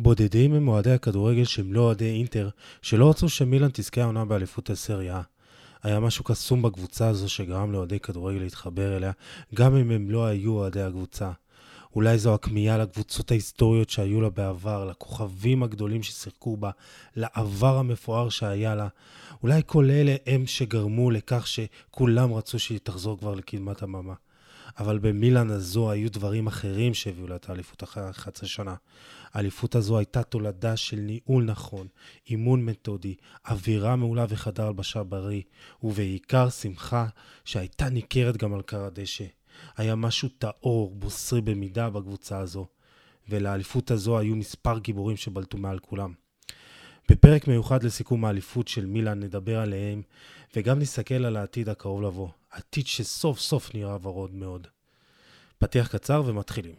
בודדים הם אוהדי הכדורגל שהם לא אוהדי אינטר, שלא רצו שמילאן תזכה העונה באליפות הסריה. היה משהו קסום בקבוצה הזו שגרם לאוהדי כדורגל להתחבר אליה, גם אם הם לא היו אוהדי הקבוצה. אולי זו הכמיהה לקבוצות ההיסטוריות שהיו לה בעבר, לכוכבים הגדולים ששיחקו בה, לעבר המפואר שהיה לה. אולי כל אלה הם שגרמו לכך שכולם רצו שהיא תחזור כבר לקדמת הבמה. אבל במילאן הזו היו דברים אחרים שהביאו לה את האליפות אחרי חצי שנה. האליפות הזו הייתה תולדה של ניהול נכון, אימון מתודי, אווירה מעולה וחדר הלבשה בריא, ובעיקר שמחה שהייתה ניכרת גם על קר הדשא. היה משהו טהור, בוסרי במידה בקבוצה הזו, ולאליפות הזו היו מספר גיבורים שבלטו מעל כולם. בפרק מיוחד לסיכום האליפות של מילאן נדבר עליהם, וגם נסתכל על העתיד הקרוב לבוא, עתיד שסוף סוף נראה ורוד מאוד. פתיח קצר ומתחילים.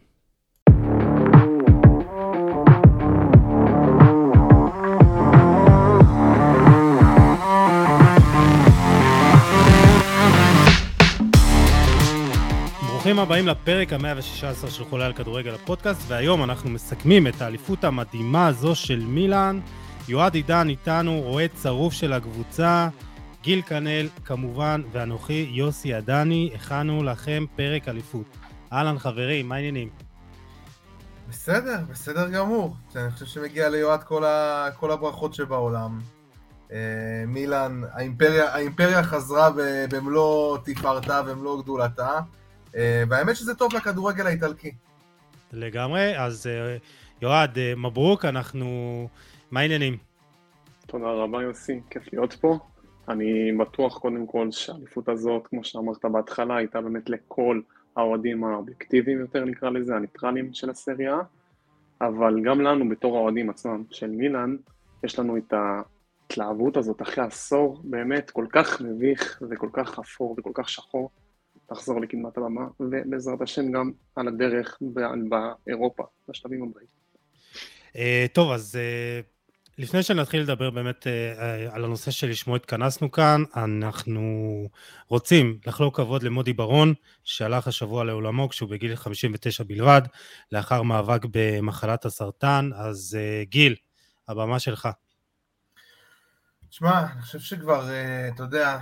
ברוכים הבאים לפרק ה-116 של חולה על כדורגל הפודקאסט, והיום אנחנו מסכמים את האליפות המדהימה הזו של מילאן. יועד עידן איתנו, רועה צרוף של הקבוצה, גיל כנל כמובן, ואנוכי יוסי עדני, הכנו לכם פרק אליפות. אהלן חברים, מה העניינים? בסדר, בסדר גמור. אני חושב שמגיע ליועד כל, ה... כל הברכות שבעולם. אה, מילאן, האימפריה, האימפריה חזרה במלוא תפארתה ומלוא גדולתה. אה, והאמת שזה טוב לכדורגל האיטלקי. לגמרי, אז אה, יועד, אה, מברוק, אנחנו... מה העניינים? תודה רבה יוסי, כיף להיות פה. אני בטוח קודם כל שהאליפות הזאת, כמו שאמרת בהתחלה, הייתה באמת לכל האוהדים האובייקטיביים יותר נקרא לזה, הניטרלים של הסריה, אבל גם לנו בתור האוהדים עצמם של מילאן, יש לנו את ההתלהבות הזאת אחרי עשור באמת כל כך מביך וכל כך אפור וכל כך שחור, לחזור לקדמת הבמה, ובעזרת השם גם על הדרך באירופה, בשלבים הבאים. אה, טוב, אז אה, לפני שנתחיל לדבר באמת אה, על הנושא שלשמו התכנסנו כאן, אנחנו רוצים לחלוק כבוד למודי ברון, שהלך השבוע לעולמו כשהוא בגיל 59 בלבד, לאחר מאבק במחלת הסרטן. אז גיל, הבמה שלך. תשמע, אני חושב שכבר, אתה יודע,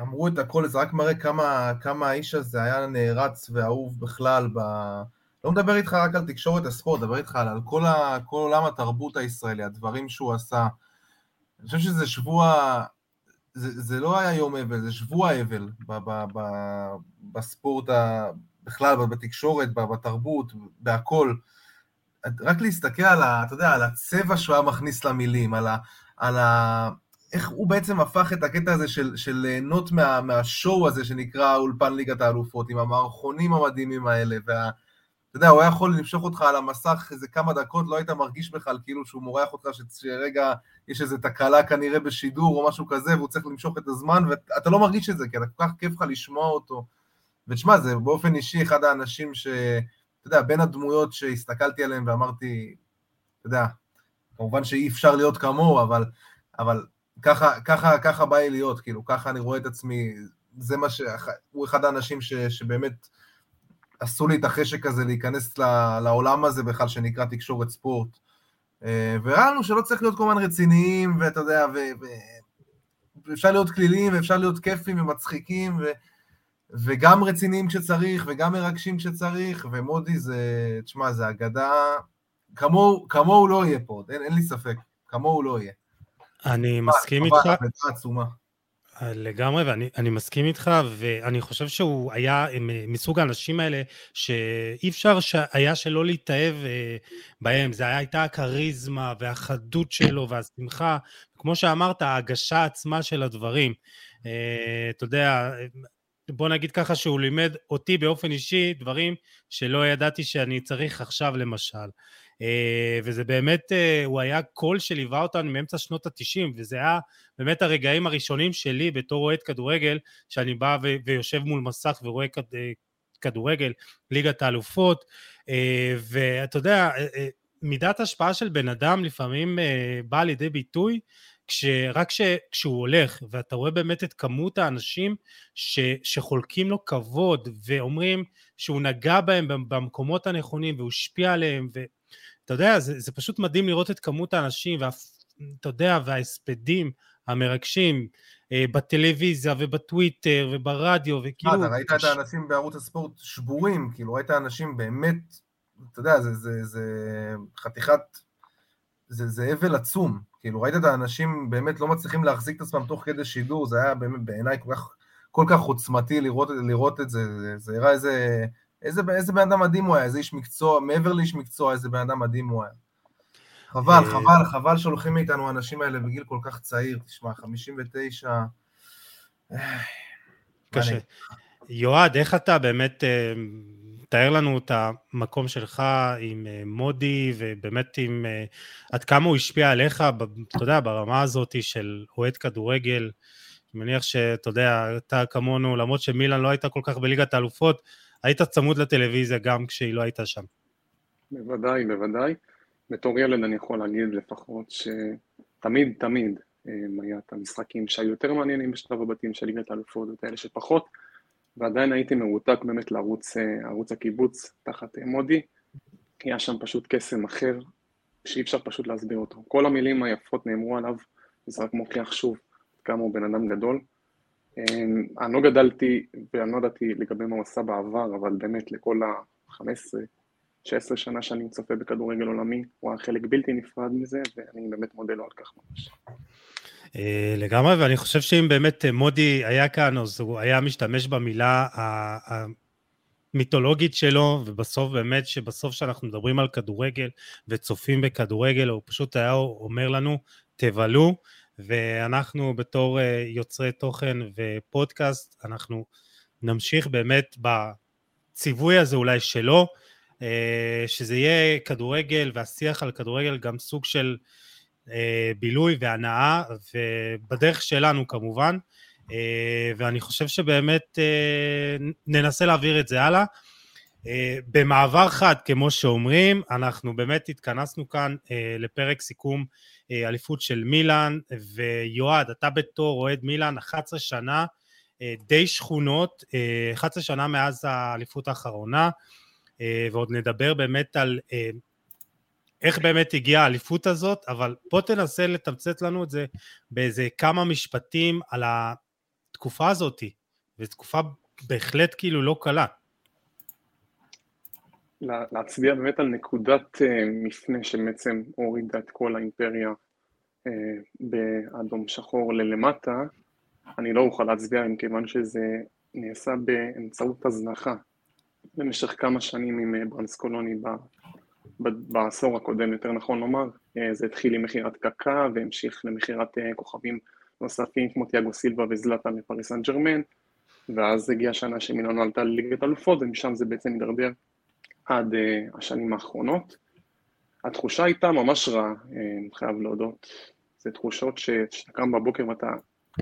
אמרו את הכל, זה רק מראה כמה, כמה האיש הזה היה נערץ ואהוב בכלל ב... לא מדבר איתך רק על תקשורת הספורט, מדבר איתך על, כל, ה, כל עולם התרבות הישראלי, הדברים שהוא עשה. אני חושב שזה שבוע, זה, זה לא היה יום אבל, זה שבוע אבל ב, ב, ב, בספורט, ה, בכלל, בתקשורת, בתרבות, בהכל. רק להסתכל על, ה, אתה יודע, על הצבע שהוא היה מכניס למילים, על, ה, על, ה, איך הוא בעצם הפך את הקטע הזה של, של ליהנות מה, מהשואו הזה שנקרא אולפן ליגת האלופות, עם המערכונים המדהימים האלה, וה... אתה יודע, הוא היה יכול למשוך אותך על המסך איזה כמה דקות, לא היית מרגיש בכלל כאילו שהוא מורח אותך, שרגע יש איזו תקלה כנראה בשידור או משהו כזה, והוא צריך למשוך את הזמן, ואתה לא מרגיש את זה, כי אתה כל כך כיף לך לשמוע אותו. ותשמע, זה באופן אישי אחד האנשים ש... אתה יודע, בין הדמויות שהסתכלתי עליהן ואמרתי, אתה יודע, כמובן שאי אפשר להיות כמוהו, אבל, אבל ככה, ככה, ככה בא לי להיות, כאילו, ככה אני רואה את עצמי, זה מה ש... הוא אחד האנשים ש, שבאמת עשו לי את החשק הזה להיכנס לעולם הזה בכלל, שנקרא תקשורת ספורט. אה, וראה לנו שלא צריך להיות כל הזמן רציניים, ואתה יודע, ו... ואפשר להיות כלילים, ואפשר להיות כיפים ומצחיקים, ו... וגם רציניים כשצריך, וגם מרגשים כשצריך, ומודי זה, תשמע, זה אגדה, כמוהו, כמוהו לא יהיה פה, אין, אין לי ספק, כמוהו לא יהיה. אני מסכים איתך. לגמרי, ואני מסכים איתך, ואני חושב שהוא היה מסוג האנשים האלה שאי אפשר היה שלא להתאהב אה, בהם, זה הייתה הכריזמה והחדות שלו והשמחה, כמו שאמרת, ההגשה עצמה של הדברים. אה, אתה יודע, בוא נגיד ככה שהוא לימד אותי באופן אישי דברים שלא ידעתי שאני צריך עכשיו למשל. אה, וזה באמת, אה, הוא היה קול שליווה אותנו מאמצע שנות התשעים, וזה היה באמת הרגעים הראשונים שלי בתור אוהד כדורגל, שאני בא ויושב מול מסך ורואה כד- אה, כדורגל, ליגת האלופות, ואתה יודע, מידת השפעה של בן אדם לפעמים באה לידי ביטוי כשרק ש, כשהוא הולך ואתה רואה באמת את כמות האנשים ש, שחולקים לו כבוד ואומרים שהוא נגע בהם במקומות הנכונים והוא השפיע עליהם ו, אתה יודע, זה, זה פשוט מדהים לראות את כמות האנשים, ואתה יודע, וההספדים המרגשים אה, בטלוויזיה ובטוויטר וברדיו, וכאילו... מה, אתה ראית את האנשים בערוץ הספורט שבורים, כאילו, ראית אנשים באמת, אתה יודע, זה, זה, זה חתיכת... זה, זה אבל עצום, כאילו ראית את האנשים באמת לא מצליחים להחזיק את עצמם תוך כדי שידור, זה היה באמת בעיניי כל כך, כל כך עוצמתי לראות, לראות את זה, זה, זה הראה איזה, איזה, איזה בן אדם מדהים הוא היה, איזה איש מקצוע, מעבר לאיש מקצוע, איזה בן אדם מדהים הוא היה. חבל, אה, חבל, חבל שהולכים מאיתנו האנשים האלה בגיל כל כך צעיר, תשמע, 59... קשה. יועד, איך אתה באמת, אה, תאר לנו את המקום שלך עם אה, מודי, ובאמת עם עד כמה הוא השפיע עליך, אתה יודע, ברמה הזאת של אוהד כדורגל. אני מניח שאתה יודע, אתה כמונו, למרות שמילן לא הייתה כל כך בליגת האלופות, היית צמוד לטלוויזיה גם כשהיא לא הייתה שם. בוודאי, בוודאי. בתור ילד אני יכול להגיד לפחות שתמיד, תמיד אה, היה את המשחקים שהיו יותר מעניינים בשלב הבתים של ליגת האלופות ואת האלה שפחות, ועדיין הייתי מרותק באמת לערוץ אה, הקיבוץ תחת אה, מודי, היה שם פשוט קסם אחר שאי אפשר פשוט להסביר אותו. כל המילים היפות נאמרו עליו, וזה רק מוכיח שוב כמה הוא בן אדם גדול. אני לא גדלתי ואני לא ידעתי לגבי מה הוא עשה בעבר, אבל באמת לכל ה-15, 16 שנה שאני צופה בכדורגל עולמי, הוא היה חלק בלתי נפרד מזה, ואני באמת מודה לו על כך ממש. אה, לגמרי, ואני חושב שאם באמת אה, מודי היה כאן, אז הוא היה משתמש במילה המיתולוגית שלו, ובסוף באמת, שבסוף כשאנחנו מדברים על כדורגל וצופים בכדורגל, הוא פשוט היה אומר לנו, תבלו, ואנחנו בתור אה, יוצרי תוכן ופודקאסט, אנחנו נמשיך באמת בציווי הזה אולי שלו, אה, שזה יהיה כדורגל והשיח על כדורגל גם סוג של אה, בילוי והנאה, ובדרך שלנו כמובן, ואני חושב שבאמת ננסה להעביר את זה הלאה. במעבר חד, כמו שאומרים, אנחנו באמת התכנסנו כאן לפרק סיכום אליפות של מילאן, ויועד, אתה בתור אוהד מילאן 11 שנה, די שכונות, 11 שנה מאז האליפות האחרונה, אה, ועוד נדבר באמת על אה, איך באמת הגיעה האליפות הזאת, אבל בוא תנסה לתמצת לנו את זה באיזה כמה משפטים על התקופה הזאת, וזו תקופה בהחלט כאילו לא קלה. להצביע באמת על נקודת אה, מפנה שבעצם הורידה את כל האימפריה באדום שחור ללמטה, אני לא אוכל להצביע עם כיוון שזה נעשה באמצעות הזנחה במשך כמה שנים עם אה, ברנסקולוני ב, ב, בעשור הקודם, יותר נכון לומר. אה, זה התחיל עם מכירת קקה והמשיך למכירת אה, כוכבים נוספים כמו תיאגו סילבה וזלטן לפריס סן ג'רמן, ואז הגיעה שנה שמילאנו עלתה לליגת אלופות ומשם זה בעצם הידרדר עד השנים האחרונות. התחושה הייתה ממש רעה, אני חייב להודות. זה תחושות שאתה קם בבוקר ואתה,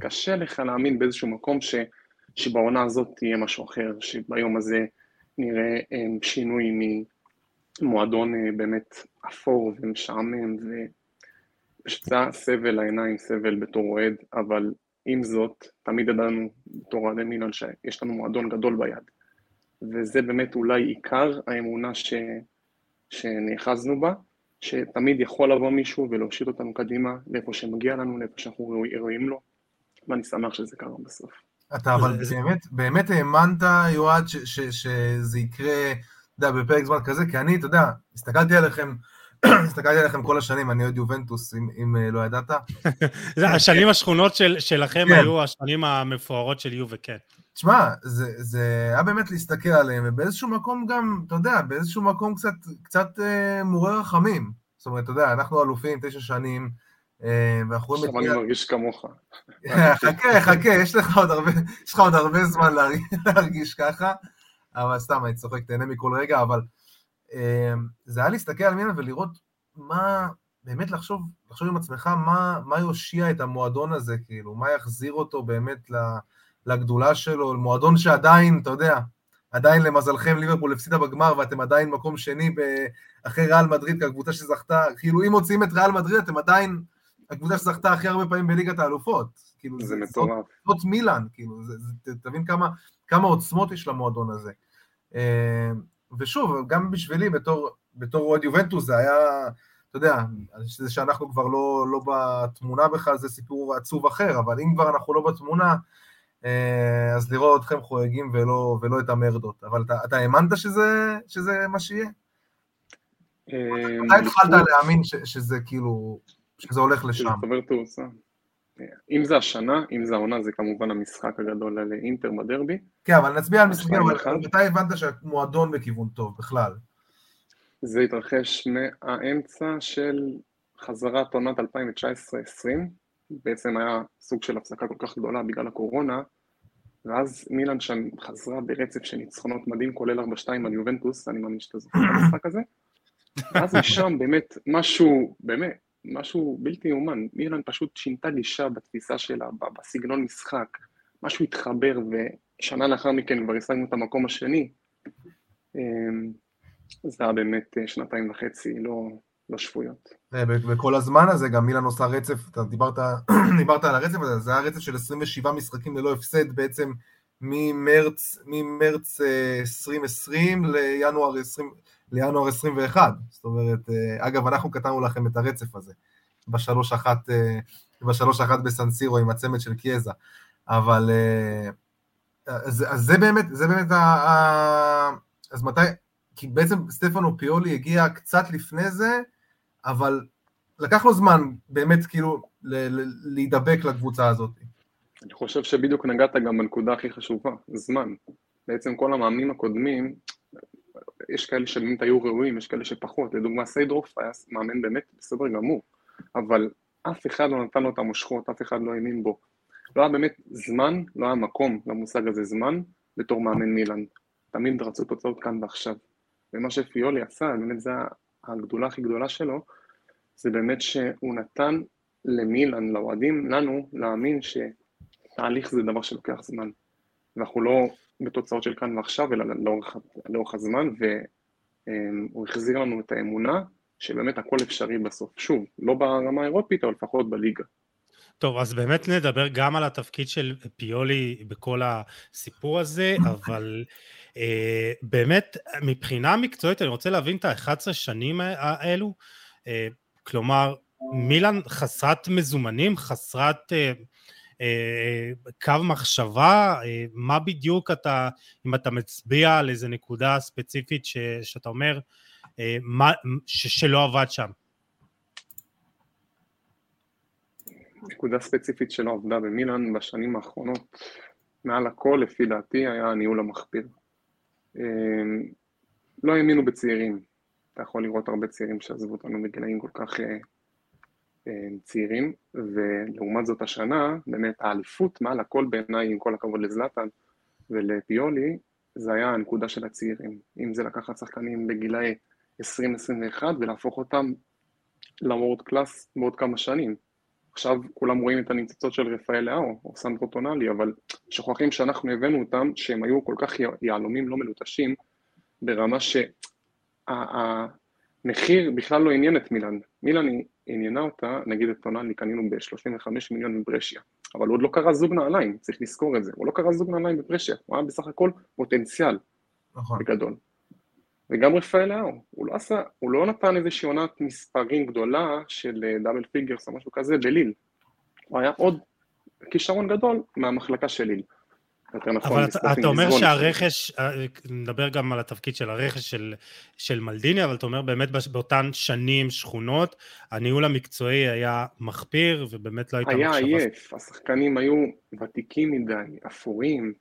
קשה לך להאמין באיזשהו מקום ש, שבעונה הזאת תהיה משהו אחר, שביום הזה נראה אמ, שינוי ממועדון אה, באמת אפור ומשעמם, ופשוט זה היה סבל לעיניים, סבל בתור אוהד, אבל עם זאת, תמיד ידענו בתור אוהדי מילון שיש לנו מועדון גדול ביד. וזה באמת אולי עיקר האמונה ש... שנאחזנו בה, שתמיד יכול לבוא מישהו ולהושיט אותנו קדימה לאיפה שמגיע לנו, לאיפה שאנחנו ראויים לו, ואני שמח שזה קרה בסוף. אתה אבל באמת, באמת האמנת, יועד, שזה יקרה, אתה יודע, בפרק זמן כזה, כי אני, אתה יודע, הסתכלתי עליכם, הסתכלתי עליכם כל השנים, אני אוהד יובנטוס, אם, אם אה, לא ידעת. השנים השכונות של, שלכם כן. היו השנים המפוארות של יובה, כן. תשמע, זה, זה היה באמת להסתכל עליהם, ובאיזשהו מקום גם, אתה יודע, באיזשהו מקום קצת, קצת אה, מעורר רחמים. זאת אומרת, אתה יודע, אנחנו אלופים תשע שנים, אה, ואנחנו. עכשיו אני מרגיש כמוך. חכה, חכה, יש לך עוד הרבה, יש לך עוד הרבה זמן להרגיש ככה, אבל סתם, אני צוחק, תהנה מכל רגע, אבל זה היה להסתכל על מינה ולראות מה, באמת לחשוב, לחשוב עם עצמך מה, מה יושיע את המועדון הזה, כאילו, מה יחזיר אותו באמת לגדולה שלו, מועדון שעדיין, אתה יודע, עדיין למזלכם ליברפול הפסידה בגמר ואתם עדיין מקום שני אחרי ריאל מדריד כקבוצה שזכתה, כאילו אם מוציאים את ריאל מדריד אתם עדיין הקבוצה שזכתה הכי הרבה פעמים בליגת האלופות. כאילו, זה מטורף. זאת מילאן, כאילו, זה, זה, תבין כמה, כמה עוצמות יש למועדון הזה. אה, ושוב, גם בשבילי, בתור בתור אוהד יובנטוס זה היה, אתה יודע, זה שאנחנו כבר לא, לא בתמונה בכלל זה סיפור עצוב אחר, אבל אם כבר אנחנו לא בתמונה, אה, אז לראות אתכם חוגגים ולא, ולא את המרדות. אבל אתה, אתה האמנת שזה, שזה מה שיהיה? מתי התחלת להאמין שזה כאילו, שזה הולך לשם? אם זה השנה, אם זה העונה, זה כמובן המשחק הגדול על אינטר בדרבי. כן, אבל נצביע על משחקים, אבל מתי הבנת שהמועדון בכיוון טוב בכלל? זה התרחש מהאמצע של חזרת עונת 2019-2020, בעצם היה סוג של הפסקה כל כך גדולה בגלל הקורונה, ואז מילאן שם חזרה ברצף של ניצחונות מדהים, כולל 4-2 על יובנטוס, אני מאמין שאתה זוכר את המשחק הזה. ואז משם באמת משהו, באמת, משהו בלתי יאומן, מילאן פשוט שינתה גישה בתפיסה שלה, בסגנון משחק, משהו התחבר, ושנה לאחר מכן כבר השגנו את המקום השני. אמ, זה היה באמת אה, שנתיים וחצי לא, לא שפויות. וכל הזמן הזה גם מילאן עושה רצף, אתה דיברת, דיברת על הרצף הזה, זה היה רצף של 27 משחקים ללא הפסד בעצם ממרץ, ממרץ 2020 אה, לינואר 20... לינואר 21. זאת אומרת, אה, אגב, אנחנו כתבנו לכם את הרצף הזה, בשלוש אחת, אה, בשלוש אחת בסנסירו עם הצמד של קיאזה. אבל, אה, אז, אז זה באמת, זה באמת, ה, ה, אז מתי, כי בעצם סטפנו פיולי הגיע קצת לפני זה, אבל לקח לו זמן באמת כאילו להידבק לקבוצה הזאת. אני חושב שבדיוק נגעת גם בנקודה הכי חשובה, זמן. בעצם כל המאמנים הקודמים, יש כאלה שבאמת היו ראויים, יש כאלה שפחות, לדוגמה סיידרוף היה מאמן באמת בסדר גמור, אבל אף אחד לא נתן לו את המושכות, אף אחד לא האמין בו. לא היה באמת זמן, לא היה מקום למושג הזה זמן, בתור מאמן מילאן. תמיד רצו תוצאות כאן ועכשיו. ומה שפיולי עשה, באמת זו הגדולה הכי גדולה שלו, זה באמת שהוא נתן למילאן, לאוהדים, לנו, להאמין שתהליך זה דבר שלוקח זמן. ואנחנו לא בתוצאות של כאן ועכשיו, אלא לאורך, לאורך הזמן, והוא החזיר לנו את האמונה שבאמת הכל אפשרי בסוף. שוב, לא ברמה האירופית, אבל לפחות בליגה. טוב, אז באמת נדבר גם על התפקיד של פיולי בכל הסיפור הזה, אבל אה, באמת, מבחינה מקצועית, אני רוצה להבין את ה-11 שנים האלו. אה, כלומר, מילאן חסרת מזומנים, חסרת אה, קו מחשבה, אה, מה בדיוק אתה, אם אתה מצביע על איזה נקודה ספציפית ש, שאתה אומר, אה, מה, ש, שלא עבד שם. נקודה ספציפית שלא עבדה במילאן בשנים האחרונות, מעל הכל לפי דעתי היה הניהול המחפיר. לא האמינו בצעירים, אתה יכול לראות הרבה צעירים שעזבו אותנו בגילאים כל כך אה, צעירים, ולעומת זאת השנה, באמת האליפות מעל הכל בעיניי, עם כל הכבוד לזלאטן ולפיולי, זה היה הנקודה של הצעירים. אם זה לקחת שחקנים בגילאי 20-21 ולהפוך אותם לוורד קלאס בעוד כמה שנים. עכשיו כולם רואים את הניצוצות של רפאל לאו או סנדרו טונאלי, אבל שוכחים שאנחנו הבאנו אותם, שהם היו כל כך יהלומים לא מלוטשים, ברמה שהמחיר בכלל לא עניין את מילאן. מילאן עניינה אותה, נגיד את טונאלי קנינו ב-35 מיליון מברשיה, אבל הוא עוד לא קרע זוג נעליים, צריך לזכור את זה, הוא לא קרע זוג נעליים בברשיה, הוא היה בסך הכל פוטנציאל נכון. בגדול. וגם רפאל לאו, הוא לא עשה, הוא לא נתן איזושהי עונת מספרים גדולה של double אה, figures או משהו כזה בליל, הוא היה עוד כישרון גדול מהמחלקה של ליל. יותר נכון. אבל אתה, אתה אומר שהרכש, אה, נדבר גם על התפקיד של הרכש של, של מלדיני, אבל אתה אומר באמת באותן שנים שכונות, הניהול המקצועי היה מחפיר, ובאמת לא הייתה מחשבה... היה עייף, השחקנים היו ותיקים מדי, אפורים,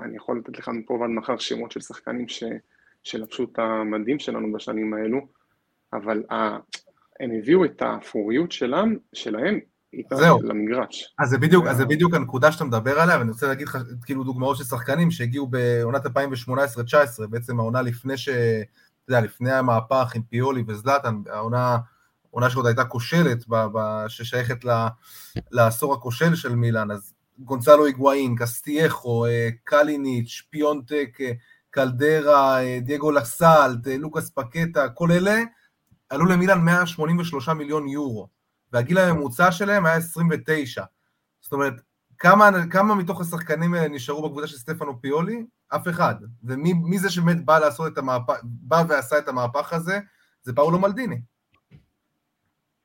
אני יכול לתת לך מפה ועד מחר שמות של שחקנים ש, שלבשו את המדים שלנו בשנים האלו, אבל ה, הם הביאו את האפוריות שלהם, שלהם זהו. למגרש. אז זה בדיוק, אז זה בדיוק הנקודה שאתה מדבר עליה, ואני רוצה להגיד לך כאילו דוגמאות של שחקנים שהגיעו בעונת 2018-2019, בעצם העונה לפני ש... אתה יודע, לפני המהפך עם פיולי וזלאטן, העונה, העונה שעוד הייתה כושלת, ב, ב, ששייכת ל, לעשור הכושל של מילאן, אז גונצלו היגואין, קסטייחו, אה, קליניץ', פיונטק, אה, קלדרה, אה, דייגו לסלט, לוקאס פקטה, כל אלה עלו למילאן 183 מיליון יורו. והגיל הממוצע שלהם היה 29. זאת אומרת, כמה, כמה מתוך השחקנים האלה נשארו בקבוצה של סטפנו פיולי? אף אחד. ומי זה שבאמת בא לעשות את המהפך, בא ועשה את המהפך הזה, זה פאולו מלדיני.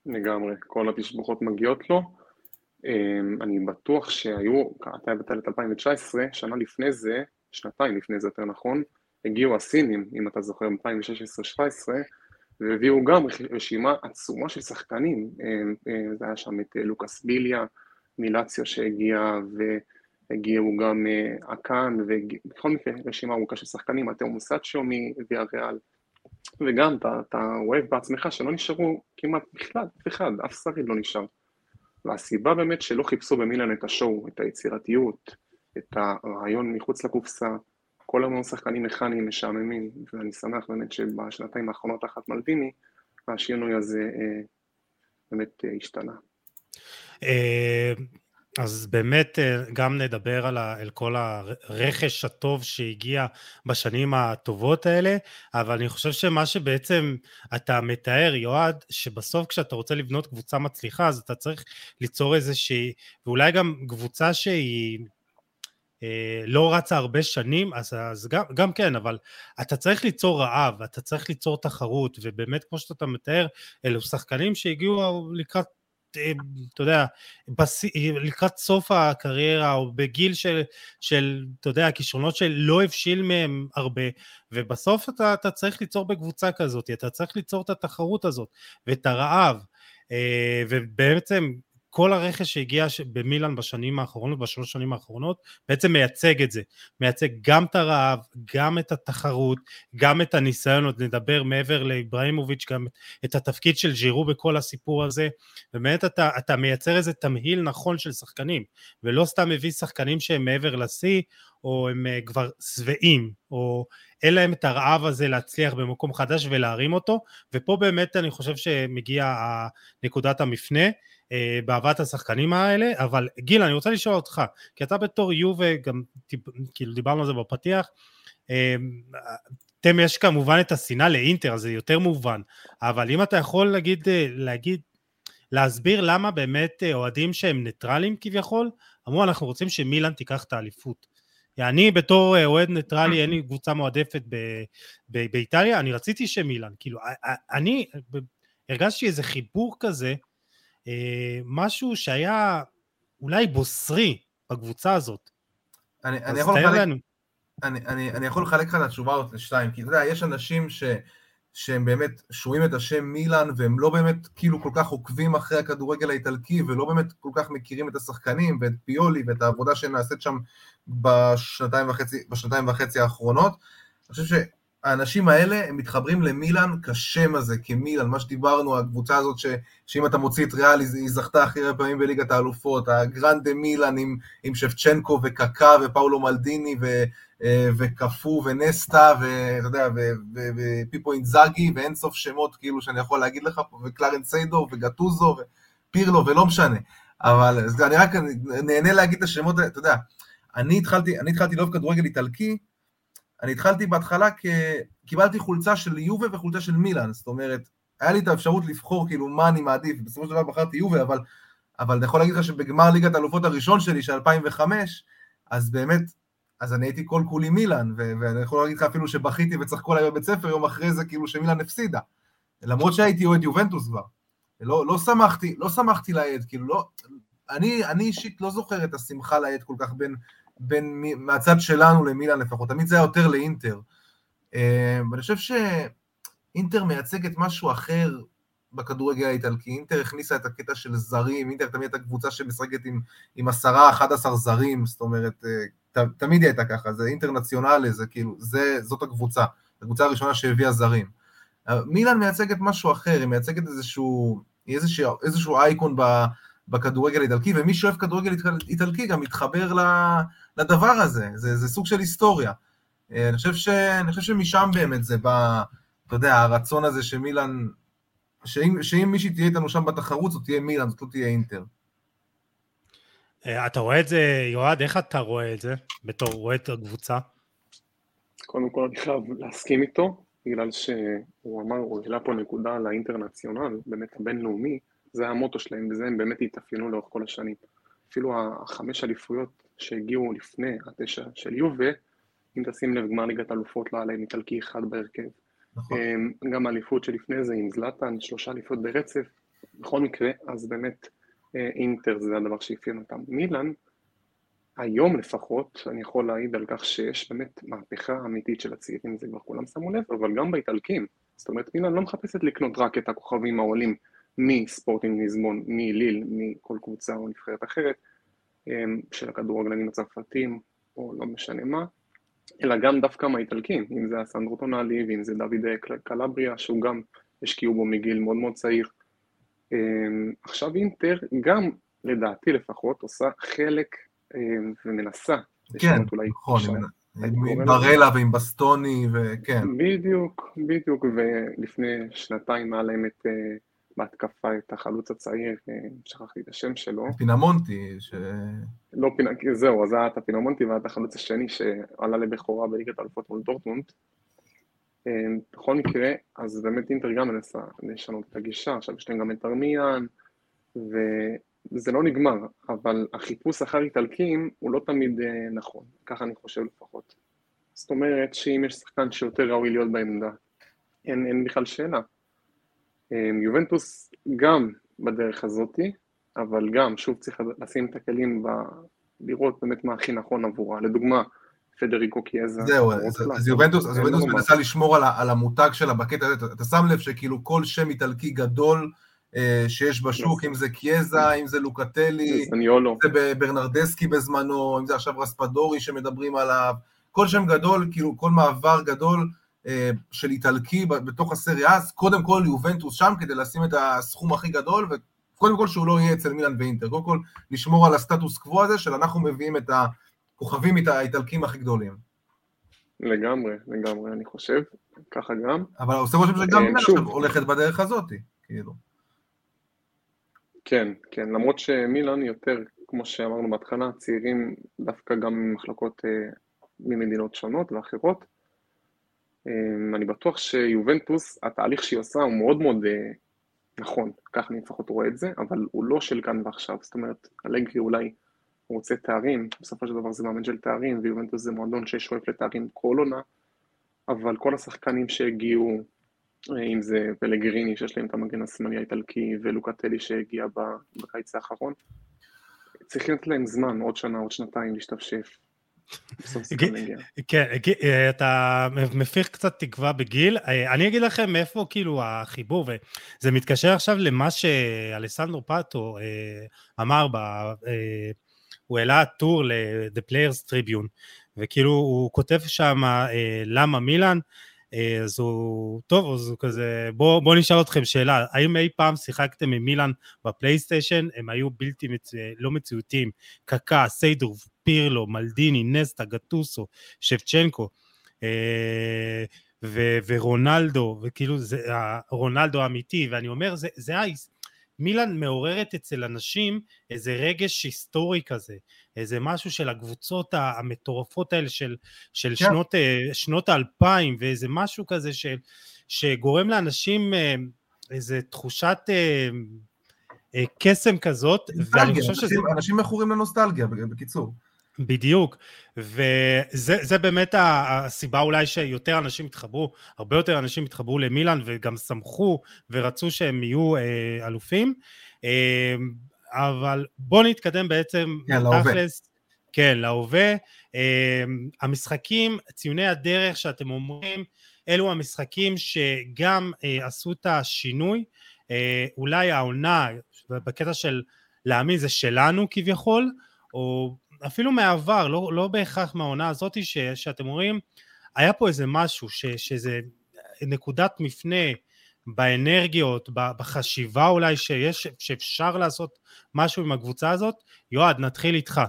לגמרי, כל התשבוכות מגיעות לו. אמ, אני בטוח שהיו, אתה הבאת את 2019, שנה לפני זה, שנתיים לפני זה יותר נכון, הגיעו הסינים, אם אתה זוכר, 2016-2017, והביאו גם רשימה עצומה של שחקנים, אמ, אמ, זה היה שם את לוקאס ביליה מילציו שהגיע, והגיעו גם אה, אקאן, ובכל מקרה רשימה ארוכה של שחקנים, התאו מוסאצ'ו מוויה ריאל, וגם אתה אוהב בעצמך שלא נשארו כמעט בכלל, אף אחד, אף שריד לא נשאר. והסיבה באמת שלא חיפשו במילן את השואו, את היצירתיות, את הרעיון מחוץ לקופסה, כל המון שחקנים מכניים משעממים, ואני שמח באמת שבשנתיים האחרונות תחת מלדיני, השינוי הזה אה, באמת אה, השתנה. אה, אז באמת אה, גם נדבר על, על כל הרכש הטוב שהגיע בשנים הטובות האלה, אבל אני חושב שמה שבעצם אתה מתאר, יועד, שבסוף כשאתה רוצה לבנות קבוצה מצליחה, אז אתה צריך ליצור איזושהי, ואולי גם קבוצה שהיא... אה, לא רצה הרבה שנים, אז, אז גם, גם כן, אבל אתה צריך ליצור רעב, אתה צריך ליצור תחרות, ובאמת כמו שאתה מתאר, אלו שחקנים שהגיעו לקראת אה, אתה יודע, בס... לקראת סוף הקריירה או בגיל של, של אתה יודע, הכישרונות שלא הבשיל מהם הרבה, ובסוף אתה, אתה צריך ליצור בקבוצה כזאת, אתה צריך ליצור את התחרות הזאת ואת הרעב, אה, ובעצם כל הרכש שהגיע במילאן בשנים האחרונות, בשלוש שנים האחרונות, בעצם מייצג את זה. מייצג גם את הרעב, גם את התחרות, גם את הניסיון, עוד נדבר מעבר לאיבראימוביץ', גם את התפקיד של ג'ירו בכל הסיפור הזה. ובאמת אתה, אתה מייצר איזה תמהיל נכון של שחקנים, ולא סתם מביא שחקנים שהם מעבר לשיא, או הם אה, כבר שבעים, או אין להם את הרעב הזה להצליח במקום חדש ולהרים אותו, ופה באמת אני חושב שמגיע נקודת המפנה. אה, באהבת השחקנים האלה, אבל גיל, אני רוצה לשאול אותך, כי אתה בתור יובה, גם כאילו דיברנו על זה בפתיח, אה, אתם יש כמובן את השנאה לאינטר, זה יותר מובן, אבל אם אתה יכול להגיד, אה, להגיד, להסביר למה באמת אוהדים שהם ניטרלים כביכול, אמרו אנחנו רוצים שמילאן תיקח את האליפות. אני בתור אוהד ניטרלי, אין לי קבוצה מועדפת ב- ב- באיטליה, אני רציתי שמילאן, כאילו, אני הרגשתי איזה חיבור כזה, משהו שהיה אולי בוסרי בקבוצה הזאת. אני, אני, יכול לחלק, אני, אני, אני יכול לחלק לך את התשובה הזאת לשתיים, כי אתה יודע, יש אנשים ש, שהם באמת שרואים את השם מילאן, והם לא באמת כאילו כל כך עוקבים אחרי הכדורגל האיטלקי, ולא באמת כל כך מכירים את השחקנים, ואת פיולי, ואת העבודה שנעשית שם בשנתיים וחצי, בשנתיים וחצי האחרונות. אני חושב האנשים האלה, הם מתחברים למילאן כשם הזה, כמילאן, מה שדיברנו, הקבוצה הזאת, ש, שאם אתה מוציא את ריאל, היא זכתה הכי הרבה פעמים בליגת האלופות, הגרנדה מילאן עם, עם שפצ'נקו וקקה ופאולו מלדיני ו, אה, וקפו ונסטה, ואתה יודע, ופיפו אינזאגי, ואין סוף שמות, כאילו, שאני יכול להגיד לך פה, וקלרן סיידור, וגטוזו, ופירלו, ולא משנה. אבל אני רק נהנה להגיד את השמות אתה יודע, אני התחלתי, אני התחלתי לאהוב כדורגל איטלקי, אני התחלתי בהתחלה, כ... קיבלתי חולצה של יובה וחולצה של מילאן, זאת אומרת, היה לי את האפשרות לבחור כאילו מה אני מעדיף, בסופו של דבר בחרתי יובה, אבל, אבל אני יכול להגיד לך שבגמר ליגת האלופות הראשון שלי, של 2005, אז באמת, אז אני הייתי כל כולי מילאן, ו- ואני יכול להגיד לך אפילו שבכיתי וצחקו עליי בבית ספר יום אחרי זה, כאילו שמילאן הפסידה, למרות שהייתי אוהד יובנטוס כבר. לא, לא שמחתי, לא שמחתי לעד, כאילו לא, אני, אני אישית לא זוכר את השמחה לעד כל כך בין, בין, מהצד שלנו למילאן לפחות, תמיד זה היה יותר לאינטר. אה, ואני חושב שאינטר מייצגת משהו אחר בכדורגל האיטלקי. אינטר הכניסה את הקטע של זרים, אינטר תמיד הייתה קבוצה שמשחקת עם, עם עשרה, אחד עשר זרים, זאת אומרת, אה, ת, תמיד הייתה ככה, זה אינטרנציונלי, זה כאילו, זה, זאת הקבוצה, הקבוצה הראשונה שהביאה זרים. אה, מילאן מייצגת משהו אחר, היא מייצגת איזשהו, איזשהו, איזשהו אייקון ב, בכדורגל האיטלקי, ומי שאוהב כדורגל איטלקי גם מתחבר לדבר הזה, זה, זה סוג של היסטוריה. אה, אני חושב, ש, אני חושב שמשם באמת זה בא, אתה יודע, הרצון הזה שמילן, שאם, שאם מישהי תהיה איתנו שם בתחרות, זאת תהיה מילן, זאת לא תהיה אינטר. אה, אתה רואה את זה, יועד, איך אתה רואה את זה, בתור רואה את הקבוצה? קודם כל אני חייב להסכים איתו, בגלל שהוא אמר, הוא העלה פה נקודה על האינטרנציונל, באמת הבינלאומי, זה המוטו שלהם, וזה הם באמת התאפיינו לאורך כל השנים. אפילו החמש אליפויות שהגיעו לפני התשע של יובה, אם תשים לב, גמר ליגת אלופות לא להם איטלקי אחד בהרכב. נכון. גם האליפות שלפני זה עם זלאטן, שלושה אליפות ברצף. בכל מקרה, אז באמת אינטר זה הדבר שאפיין אותם. מילאן, היום לפחות, אני יכול להעיד על כך שיש באמת מהפכה אמיתית של הצעירים, זה כבר כולם שמו לב, אבל גם באיטלקים. זאת אומרת, מילאן לא מחפשת לקנות רק את הכוכבים העולים מספורטינג ליזמון, מליל, מכל קבוצה או נבחרת אחרת, של הכדורגלנים הצרפתים, או לא משנה מה, אלא גם דווקא מהאיטלקים, אם זה הסנדרו טונאלי ואם זה דוד קלבריה, שהוא גם השקיעו בו מגיל מאוד מאוד צעיר. עכשיו אינטר גם, לדעתי לפחות, עושה חלק ומנסה. כן, נכון, עם ברלה ועם בסטוני, וכן. בדיוק, בדיוק, ולפני שנתיים היה להם את, בהתקפה את החלוץ הצעיר, שכחתי את השם שלו. פינמונטי, ש... לא פינמונטי, זהו, אז היה את הפינמונטי והיה את החלוץ השני שעלה לבכורה בליגת האלופות מול דורטמונד. בכל מקרה, אז באמת אינטר גם מנסה לשנות את הגישה, עכשיו יש להם גם את ארמיאן, ו... זה לא נגמר, אבל החיפוש אחר איטלקים הוא לא תמיד נכון, ככה אני חושב לפחות. זאת אומרת שאם יש שחקן שיותר ראוי להיות בעמדה, אין, אין בכלל שאלה. יובנטוס גם בדרך הזאתי, אבל גם, שוב צריך לשים את הכלים ב... לראות באמת מה הכי נכון עבורה. לדוגמה, פדריקו קיאזה. זהו, אז, יובנטוס, מנסה לשמור על, המותג שלה בקטע הזה, אתה, אתה שם לב שכאילו כל שם איטלקי גדול, שיש בשוק, אם זה קיאזה, אם זה לוקטלי, אם זה ברנרדסקי בזמנו, אם זה עכשיו רספדורי שמדברים עליו, כל שם גדול, כאילו כל מעבר גדול של איטלקי בתוך הסריה, אז קודם כל יובנטוס שם כדי לשים את הסכום הכי גדול, וקודם כל שהוא לא יהיה אצל מילאן ואינטר, קודם כל לשמור על הסטטוס קוו הזה של אנחנו מביאים את הכוכבים האיטלקים הכי גדולים. לגמרי, לגמרי, אני חושב, ככה גם. אבל עושה רושם שגם מילאן עכשיו הולכת בדרך הזאת, כאילו. כן, כן, למרות שמילאן יותר, כמו שאמרנו בהתחלה, צעירים דווקא גם ממחלקות אה, ממדינות שונות ואחרות. אה, אני בטוח שיובנטוס, התהליך שהיא עושה הוא מאוד מאוד אה, נכון, כך אני לפחות רואה את זה, אבל הוא לא של כאן ועכשיו, זאת אומרת, אלגרי אולי רוצה תארים, בסופו של דבר זה מאמן של תארים, ויובנטוס זה מועדון ששואף לתארים כל עונה, אבל כל השחקנים שהגיעו, אם זה פלגריני שיש להם את המגן השמאלי האיטלקי ולוקטלי שהגיע בקיץ האחרון. צריכים לתת להם זמן, עוד שנה, עוד שנתיים להשתפשף. כן, אתה מפיח קצת תקווה בגיל. אני אגיד לכם מאיפה כאילו החיבור, וזה מתקשר עכשיו למה שאלסנדרו פאטו אמר, הוא העלה טור ל-The Players Tribune, וכאילו הוא כותב שם למה מילאן, אה, אז הוא, טוב, אז הוא כזה, בואו בוא נשאל אתכם שאלה, האם אי פעם שיחקתם עם מילאן בפלייסטיישן? הם היו בלתי, מצ... לא מציאותיים, קקה, סיידור, פירלו, מלדיני, נסטה, גטוסו, שבצ'נקו, אה, ו- ורונלדו, וכאילו זה רונלדו האמיתי, ואני אומר, זה, זה מילאן מעוררת אצל אנשים איזה רגש היסטורי כזה, איזה משהו של הקבוצות המטורפות האלה של, של כן. שנות, אה, שנות האלפיים, ואיזה משהו כזה של, שגורם לאנשים אה, איזה תחושת אה, קסם כזאת, ואני חושב שזה... אנשים מכורים לנוסטלגיה, בקיצור. בדיוק, וזה באמת הסיבה אולי שיותר אנשים התחברו, הרבה יותר אנשים התחברו למילאן וגם שמחו ורצו שהם יהיו אה, אלופים, אה, אבל בואו נתקדם בעצם, כן, להווה. כן, להווה. אה, המשחקים, ציוני הדרך שאתם אומרים, אלו המשחקים שגם אה, עשו את השינוי, אה, אולי העונה, בקטע של להאמין זה שלנו כביכול, או אפילו מהעבר, לא, לא בהכרח מהעונה הזאת, ש, שאתם אומרים, היה פה איזה משהו, ש, שזה נקודת מפנה באנרגיות, בחשיבה אולי שיש, שאפשר לעשות משהו עם הקבוצה הזאת. יועד, נתחיל איתך.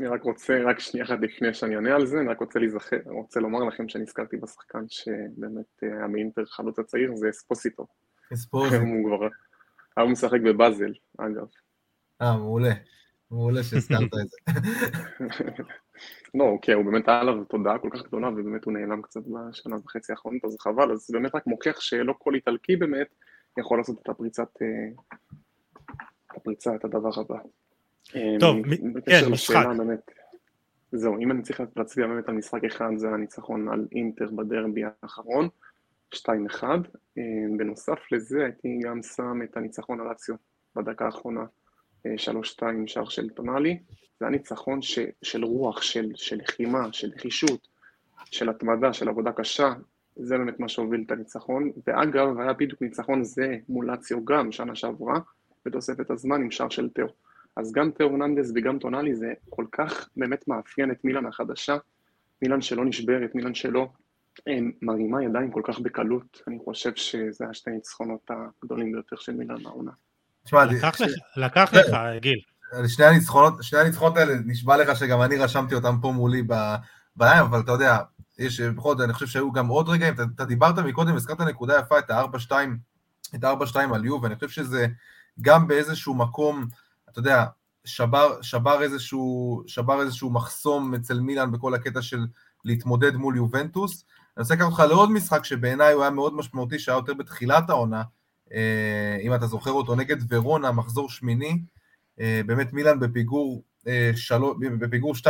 אני רק רוצה, רק שנייה אחת לפני שאני אענה על זה, אני רק רוצה להיזכר, רוצה לומר לכם שנזכרתי בשחקן שבאמת היה מאינטר חלוץ הצעיר, זה אספוסיטו. אספוסיטו. הוא כבר, היום משחק בבאזל, אגב. אה, מעולה. מעולה שהזכרת את זה. לא, אוקיי, הוא באמת היה עליו תודעה כל כך גדולה, ובאמת הוא נעלם קצת בשנה וחצי האחרונות, אז חבל, אז זה באמת רק מוכיח שלא כל איטלקי באמת יכול לעשות את הפריצת, אה, את הפריצה, את הדבר הבא. טוב, כן, משחק. זהו, אם אני צריך להצביע באמת על משחק אחד, זה הניצחון על אינטר בדרבי האחרון, 2-1. אה, בנוסף לזה, הייתי גם שם את הניצחון על אציו בדקה האחרונה, 3-2 שער של טונאלי. זה הניצחון ש, של רוח, של, של לחימה, של נחישות, של התמדה, של עבודה קשה, זה באמת מה שהוביל את הניצחון. ואגב, היה בדיוק ניצחון זה מול אציו גם שנה שעברה, בתוספת הזמן עם שער של תאו. אז גם תאו הרננדס וגם טונאלי זה כל כך באמת מאפיין את מילאן החדשה, מילאן שלא נשברת, מילאן שלא מרימה ידיים כל כך בקלות, אני חושב שזה השתי ניצחונות הגדולים ביותר של מילאן העונה. לקח לך, גיל. שני הניצחונות, שני הניצחונות האלה, נשבע לך שגם אני רשמתי אותם פה מולי בעין, אבל אתה יודע, יש, בכל זאת, אני חושב שהיו גם עוד רגעים, אתה, אתה דיברת מקודם, הזכרת נקודה יפה, את ה-4-2, את ה-4-2 על יו, ואני חושב שזה גם באיזשהו מקום, אתה יודע, שבר, שבר, איזשהו, שבר איזשהו מחסום אצל מילאן בכל הקטע של להתמודד מול יובנטוס. אני רוצה לקחת אותך לעוד משחק שבעיניי הוא היה מאוד משמעותי, שהיה יותר בתחילת העונה, אם אתה זוכר אותו, נגד ורונה, מחזור שמיני, אה, באמת מילאן בפיגור, אה, שלו, בפיגור 2-0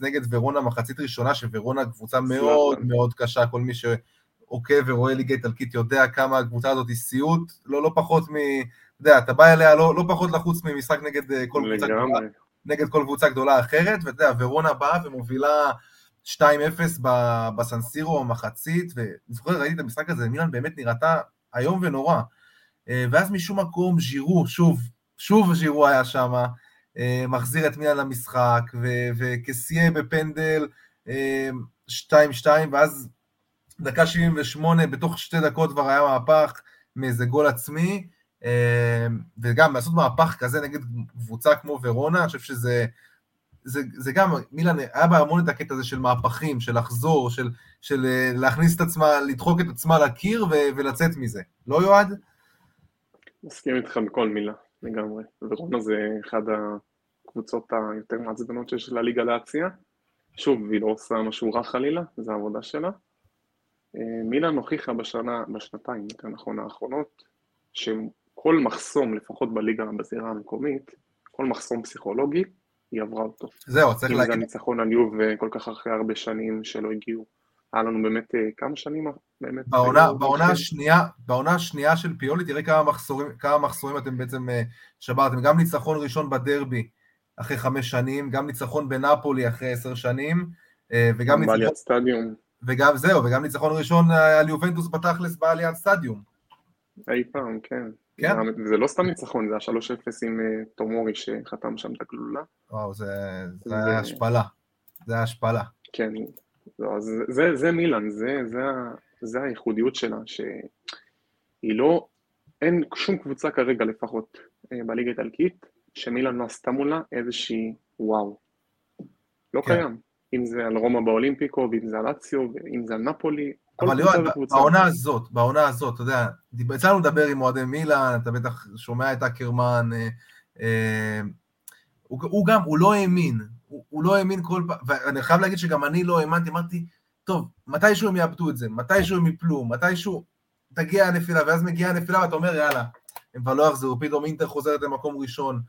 נגד ורונה מחצית ראשונה, שוורונה קבוצה מאוד מאוד קשה, כל מי שעוקב ורואה ליגה איטלקית יודע כמה הקבוצה הזאת היא סיוט, לא, לא פחות מ... אתה יודע, אתה בא אליה לא, לא פחות לחוץ ממשחק נגד אה, כל קבוצה גדולה, נגד כל קבוצה גדולה אחרת, ואתה יודע, ורונה באה ומובילה 2-0 בסנסירו מחצית, ואני זוכר, ראיתי את המשחק הזה, מילן באמת נראתה איום ונורא. אה, ואז משום מקום ז'ירו, שוב, שוב ז'ירו היה שם, אה, מחזיר את מילן למשחק, וקסיה בפנדל 2-2, ואז דקה 78, בתוך שתי דקות כבר היה מהפך מאיזה גול עצמי, וגם לעשות מהפך כזה נגד קבוצה כמו ורונה, אני חושב שזה זה, זה גם, מילן, היה בה המון את הקטע הזה של מהפכים, של לחזור, של, של אה, להכניס את עצמה, לדחוק את עצמה לקיר ו, ולצאת מזה. לא יועד? מסכים איתך בכל מילה, לגמרי. ורונה זה אחד הקבוצות היותר מעצבנות שיש לליגה להציע. שוב, היא לא עושה משהו רע חלילה, זו העבודה שלה. אה, מילן הוכיחה בשנה, בשנתיים, יותר נכון, האחרונות, כל מחסום, לפחות בליגה בזירה המקומית, כל מחסום פסיכולוגי, היא עברה אותו. זהו, צריך להגיד... אם זה הניצחון על יוב כל כך אחרי הרבה שנים שלא הגיעו. היה לנו באמת אה, כמה שנים באמת... בעונה, בעונה השנייה, בעונה השנייה של פיולי, תראה כמה מחסורים, כמה מחסורים אתם בעצם אה, שברתם. גם ניצחון ראשון בדרבי אחרי חמש שנים, גם ניצחון בנפולי אחרי עשר שנים, וגם ניצחון... וגם זהו, וגם ניצחון ראשון על יובנטוס בתכלס בעליית סטדיום. אי פעם, כן. כן? זה לא סתם ניצחון, זה היה 3-0 עם אה, תומורי שחתם שם את הגלולה. וואו, זה, זה היה השפלה. זה היה השפלה. כן, לא, זה, זה, זה מילאן, זה, זה, זה הייחודיות שלה, שהיא לא, אין שום קבוצה כרגע לפחות אה, בליגה האיטלקית, שמילאן לא עשתה מולה איזושהי וואו. לא כן. קיים. אם זה על רומא באולימפיקו, ואם זה על אציו, ואם זה על נפולי, אבל יואל, בעונה הזאת, בעונה הזאת, אתה יודע, יצא לנו לדבר עם אוהדי מילאן, אתה בטח שומע את אקרמן, אה, אה, הוא, הוא גם, הוא לא האמין, הוא, הוא לא האמין כל פעם, ואני חייב להגיד שגם אני לא האמנתי, אמרתי, טוב, מתישהו הם יאבדו את זה, מתישהו הם יפלו, מתישהו תגיע הנפילה, ואז מגיעה הנפילה ואתה אומר, יאללה, הם כבר לא יחזרו, פתאום אינטר חוזרת למקום ראשון.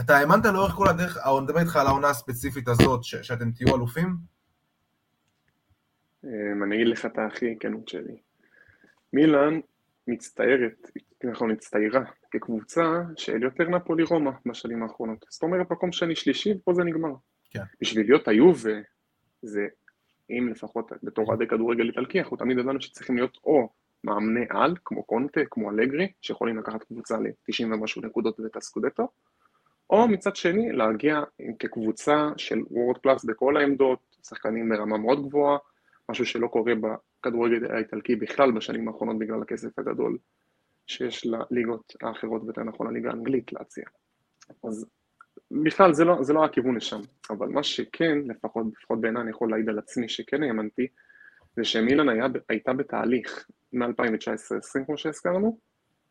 אתה האמנת לאורך כל הדרך, אני מדבר איתך על העונה הספציפית הזאת, ש- שאתם תהיו אלופים? אמ, אני אגיד לך את הכי כנות שלי. מילאן מצטיירת, נכון, הצטיירה כקבוצה של יותר נפולי רומא בשנים האחרונות. זאת אומרת, מקום שני שלישי, ופה זה נגמר. כן. בשביל להיות היובה, זה, אם לפחות בתור אוהדי כדורגל איטלקי, אנחנו תמיד ידענו שצריכים להיות או מאמני על, כמו קונטה, כמו אלגרי, שיכולים לקחת קבוצה ל-90 ומשהו נקודות ואת הסקודטו, או מצד שני, להגיע כקבוצה של וורד פלאס בכל העמדות, שחקנים ברמה מאוד גבוהה, משהו שלא קורה בכדורגל האיטלקי בכלל בשנים האחרונות בגלל הכסף הגדול שיש לליגות האחרות, ויותר נכון לליגה האנגלית להציע. אז בכלל זה לא, זה לא הכיוון לשם, אבל מה שכן, לפחות, לפחות בעיניי אני יכול להעיד על עצמי שכן האמנתי, זה שמילן היה, הייתה בתהליך מ-2019-2020 כמו שהזכרנו,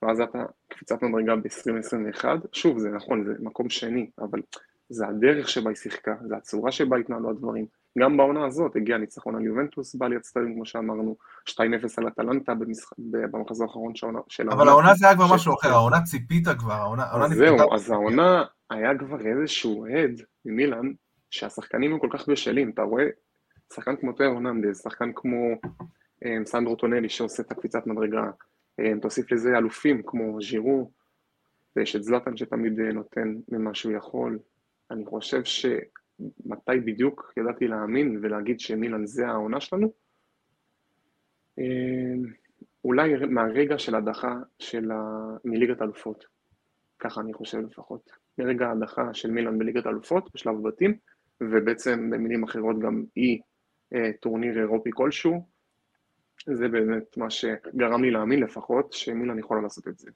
ואז הייתה קפיצת מדרגה ב-2021, שוב זה נכון, זה מקום שני, אבל זה הדרך שבה היא שיחקה, זה הצורה שבה התנהלו הדברים, גם בעונה הזאת הגיע ניצחון על יובנטוס בעליית סטדיום, כמו שאמרנו, 2-0 על אטלנטה במחזור האחרון של העונה. אבל העונה זה היה כבר משהו אחר, העונה ציפית כבר, העונה נפתחה. זהו, אז העונה היה כבר איזשהו הד ממילן, שהשחקנים הם כל כך בשלים, אתה רואה שחקן כמו תאו הוננדז, שחקן כמו אה, סנדרו טונלי שעושה את הקפיצת מדרגה, אה, תוסיף לזה אלופים כמו ז'ירו, ויש את זלאטן שתמיד אה, נותן ממה שהוא יכול. אני חושב שמתי בדיוק ידעתי להאמין ולהגיד שמילן זה העונה שלנו? אולי מהרגע של הדחה של ה... מליגת האלופות, ככה אני חושב לפחות. מרגע ההדחה של מילן בליגת האלופות בשלב הבתים, ובעצם במילים אחרות גם אי טורניר אירופי כלשהו, זה באמת מה שגרם לי להאמין לפחות, שמילן יכולה לעשות את זה.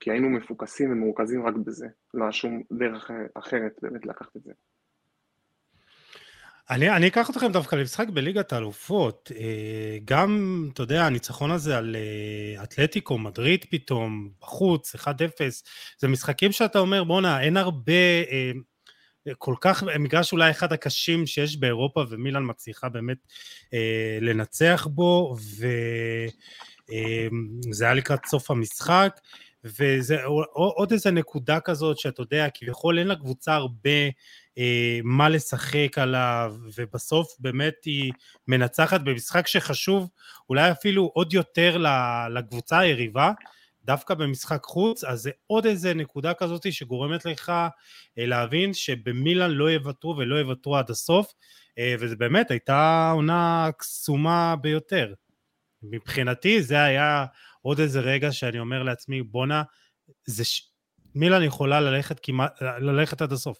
כי היינו מפוקסים ומרוכזים רק בזה, לא היה שום דרך אחרת באמת לקחת את זה. אני, אני אקח אתכם דווקא למשחק בליגת האלופות. אה, גם, אתה יודע, הניצחון הזה על אה, אתלטיקו, מדריד פתאום, בחוץ, 1-0, זה משחקים שאתה אומר, בואנה, אין הרבה, אה, כל כך, מגרש אולי אחד הקשים שיש באירופה, ומילן מצליחה באמת לנצח בו, וזה היה לקראת סוף המשחק. וזה עוד איזה נקודה כזאת שאתה יודע, כביכול אין לקבוצה הרבה אה, מה לשחק עליו, ובסוף באמת היא מנצחת במשחק שחשוב אולי אפילו עוד יותר לקבוצה היריבה, דווקא במשחק חוץ, אז זה עוד איזה נקודה כזאת שגורמת לך אה, להבין שבמילן לא יוותרו ולא יוותרו עד הסוף, אה, וזה באמת הייתה עונה קסומה ביותר. מבחינתי זה היה עוד איזה רגע שאני אומר לעצמי, בואנה, זה ש... מילן יכולה ללכת כמעט, ללכת עד הסוף.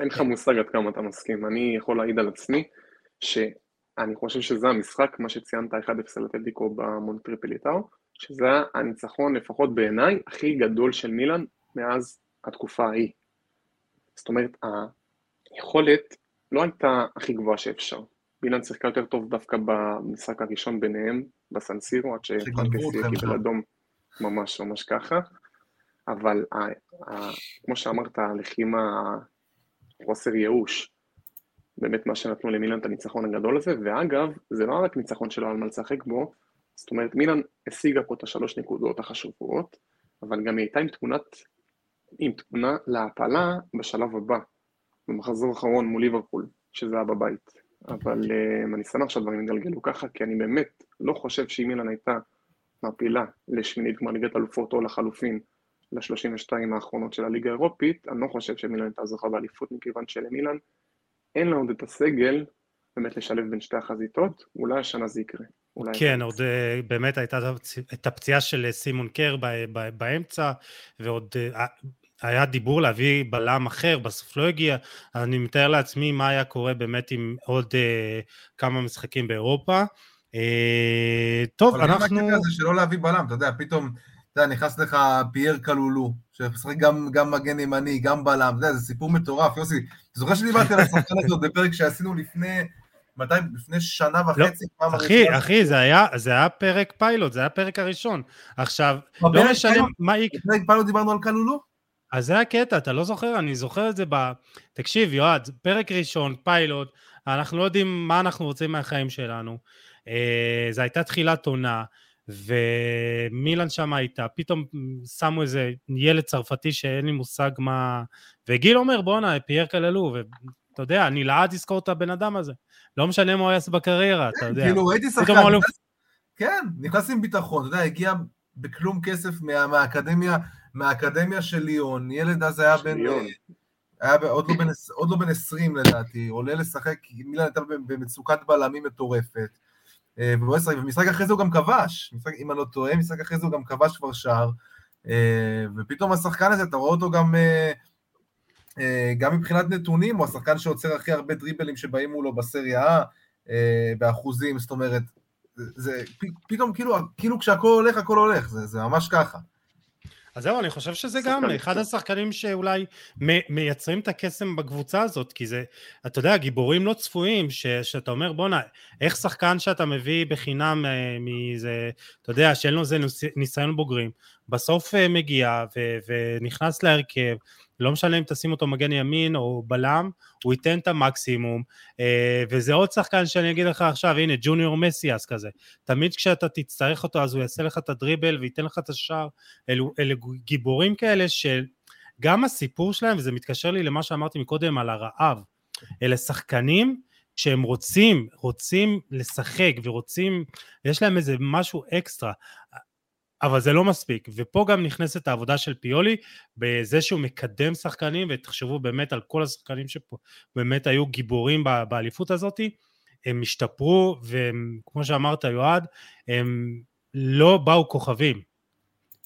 אין לך מושג עד כמה אתה מסכים. אני יכול להעיד על עצמי שאני חושב שזה המשחק, מה שציינת 1-0 על אטלטיקו במטרופוליטנו, שזה הניצחון, לפחות בעיניי, הכי גדול של מילאן מאז התקופה ההיא. זאת אומרת, היכולת לא הייתה הכי גבוהה שאפשר. מילאן שיחקה יותר טוב דווקא במשחק הראשון ביניהם, בסנסירו, עד שפרנקסי קיבל אדום ממש ממש ככה, אבל כמו שאמרת, הלחימה חוסר ייאוש. באמת מה שנתנו למילן את הניצחון הגדול הזה, ואגב, זה לא רק ניצחון שלא על מה לשחק בו, זאת אומרת, מילן השיגה פה את השלוש נקודות החשובות, אבל גם היא הייתה עם תמונת, עם תמונה להעפלה בשלב הבא, במחזור האחרון מול ליברפול, שזה היה בבית. אבל uh, אני שמח שהדברים יתגלגלו ככה, כי אני באמת לא חושב שאם מילן הייתה מעפילה לשמינית גמר ליגת אלופות או לחלופין ל-32 האחרונות של הליגה האירופית, אני לא חושב שמילן הייתה זוכה באליפות, מכיוון שלמילן אין לה עוד את הסגל באמת לשלב בין שתי החזיתות, אולי השנה זה יקרה. כן, עוד אה, באמת הייתה את הפציעה של אה, סימון קר באמצע, ועוד אה, היה דיבור להביא בלם אחר, בסוף לא הגיע, אני מתאר לעצמי מה היה קורה באמת עם עוד כמה משחקים באירופה. טוב, אנחנו... אבל זה שלא להביא בלם, אתה יודע, פתאום... אתה יודע, נכנס לך פייר קלולו, שמשחק גם, גם מגן ימני, גם בלם, אתה יודע, זה סיפור מטורף. יוסי, אתה זוכר שדיברתי על השחקן הזה בפרק שעשינו לפני, מתי? לפני שנה לא, וחצי? לא, אחי. אחי, זה היה, זה היה פרק פיילוט, זה היה הפרק הראשון. עכשיו, לא משנה מה. בפרק פיילוט דיברנו על קלולו? אז זה הקטע, אתה לא זוכר? אני זוכר את זה ב... תקשיב, יועד, פרק ראשון, פיילוט, אנחנו לא יודעים מה אנחנו רוצים מהחיים שלנו. אה, זו הייתה תחילת עונה. ומילן שם הייתה, פתאום שמו איזה ילד צרפתי שאין לי מושג מה... וגיל אומר בואנה, פייר כללו, ואתה יודע, אני לעד אזכור את הבן אדם הזה. לא משנה מה הוא יעשה בקריירה, אתה יודע. כאילו, הייתי שחקן, כן, נכנס עם ביטחון, אתה יודע, הגיע בכלום כסף מהאקדמיה, מהאקדמיה של ליאון, ילד אז היה בן... היה עוד לא, בן, עוד לא בן 20 לדעתי, עולה לשחק, מילן הייתה במצוקת בלמים מטורפת. אה, ומשחק אחרי זה הוא גם כבש, משחק, אם אני לא טועה, משחק אחרי זה הוא גם כבש כבר שער, אה, ופתאום השחקן הזה, אתה רואה אותו גם, אה, גם מבחינת נתונים, הוא השחקן שעוצר הכי הרבה דריבלים שבאים מולו בסריה A, באחוזים, זאת אומרת, זה פתאום כאילו, כאילו כשהכול הולך, הכל הולך, זה, זה ממש ככה. אז זהו, אני חושב שזה גם אחד השחקנים שאולי מייצרים את הקסם בקבוצה הזאת, כי זה, אתה יודע, גיבורים לא צפויים, ש, שאתה אומר, בואנה, איך שחקן שאתה מביא בחינם אה, מאיזה, אתה יודע, שאין לו איזה ניסיון בוגרים, בסוף אה, מגיע ו, ונכנס להרכב, לא משנה אם תשים אותו מגן ימין או בלם, הוא ייתן את המקסימום, אה, וזה עוד שחקן שאני אגיד לך עכשיו, הנה ג'וניור מסיאס כזה, תמיד כשאתה תצטרך אותו אז הוא יעשה לך את הדריבל וייתן לך את השער, אלו, אלו גיבורים כאלה של... גם הסיפור שלהם, וזה מתקשר לי למה שאמרתי מקודם על הרעב, אלה שחקנים שהם רוצים, רוצים לשחק ורוצים, יש להם איזה משהו אקסטרה, אבל זה לא מספיק, ופה גם נכנסת העבודה של פיולי בזה שהוא מקדם שחקנים, ותחשבו באמת על כל השחקנים שפה באמת היו גיבורים באליפות הזאתי, הם השתפרו, וכמו שאמרת יועד, הם לא באו כוכבים.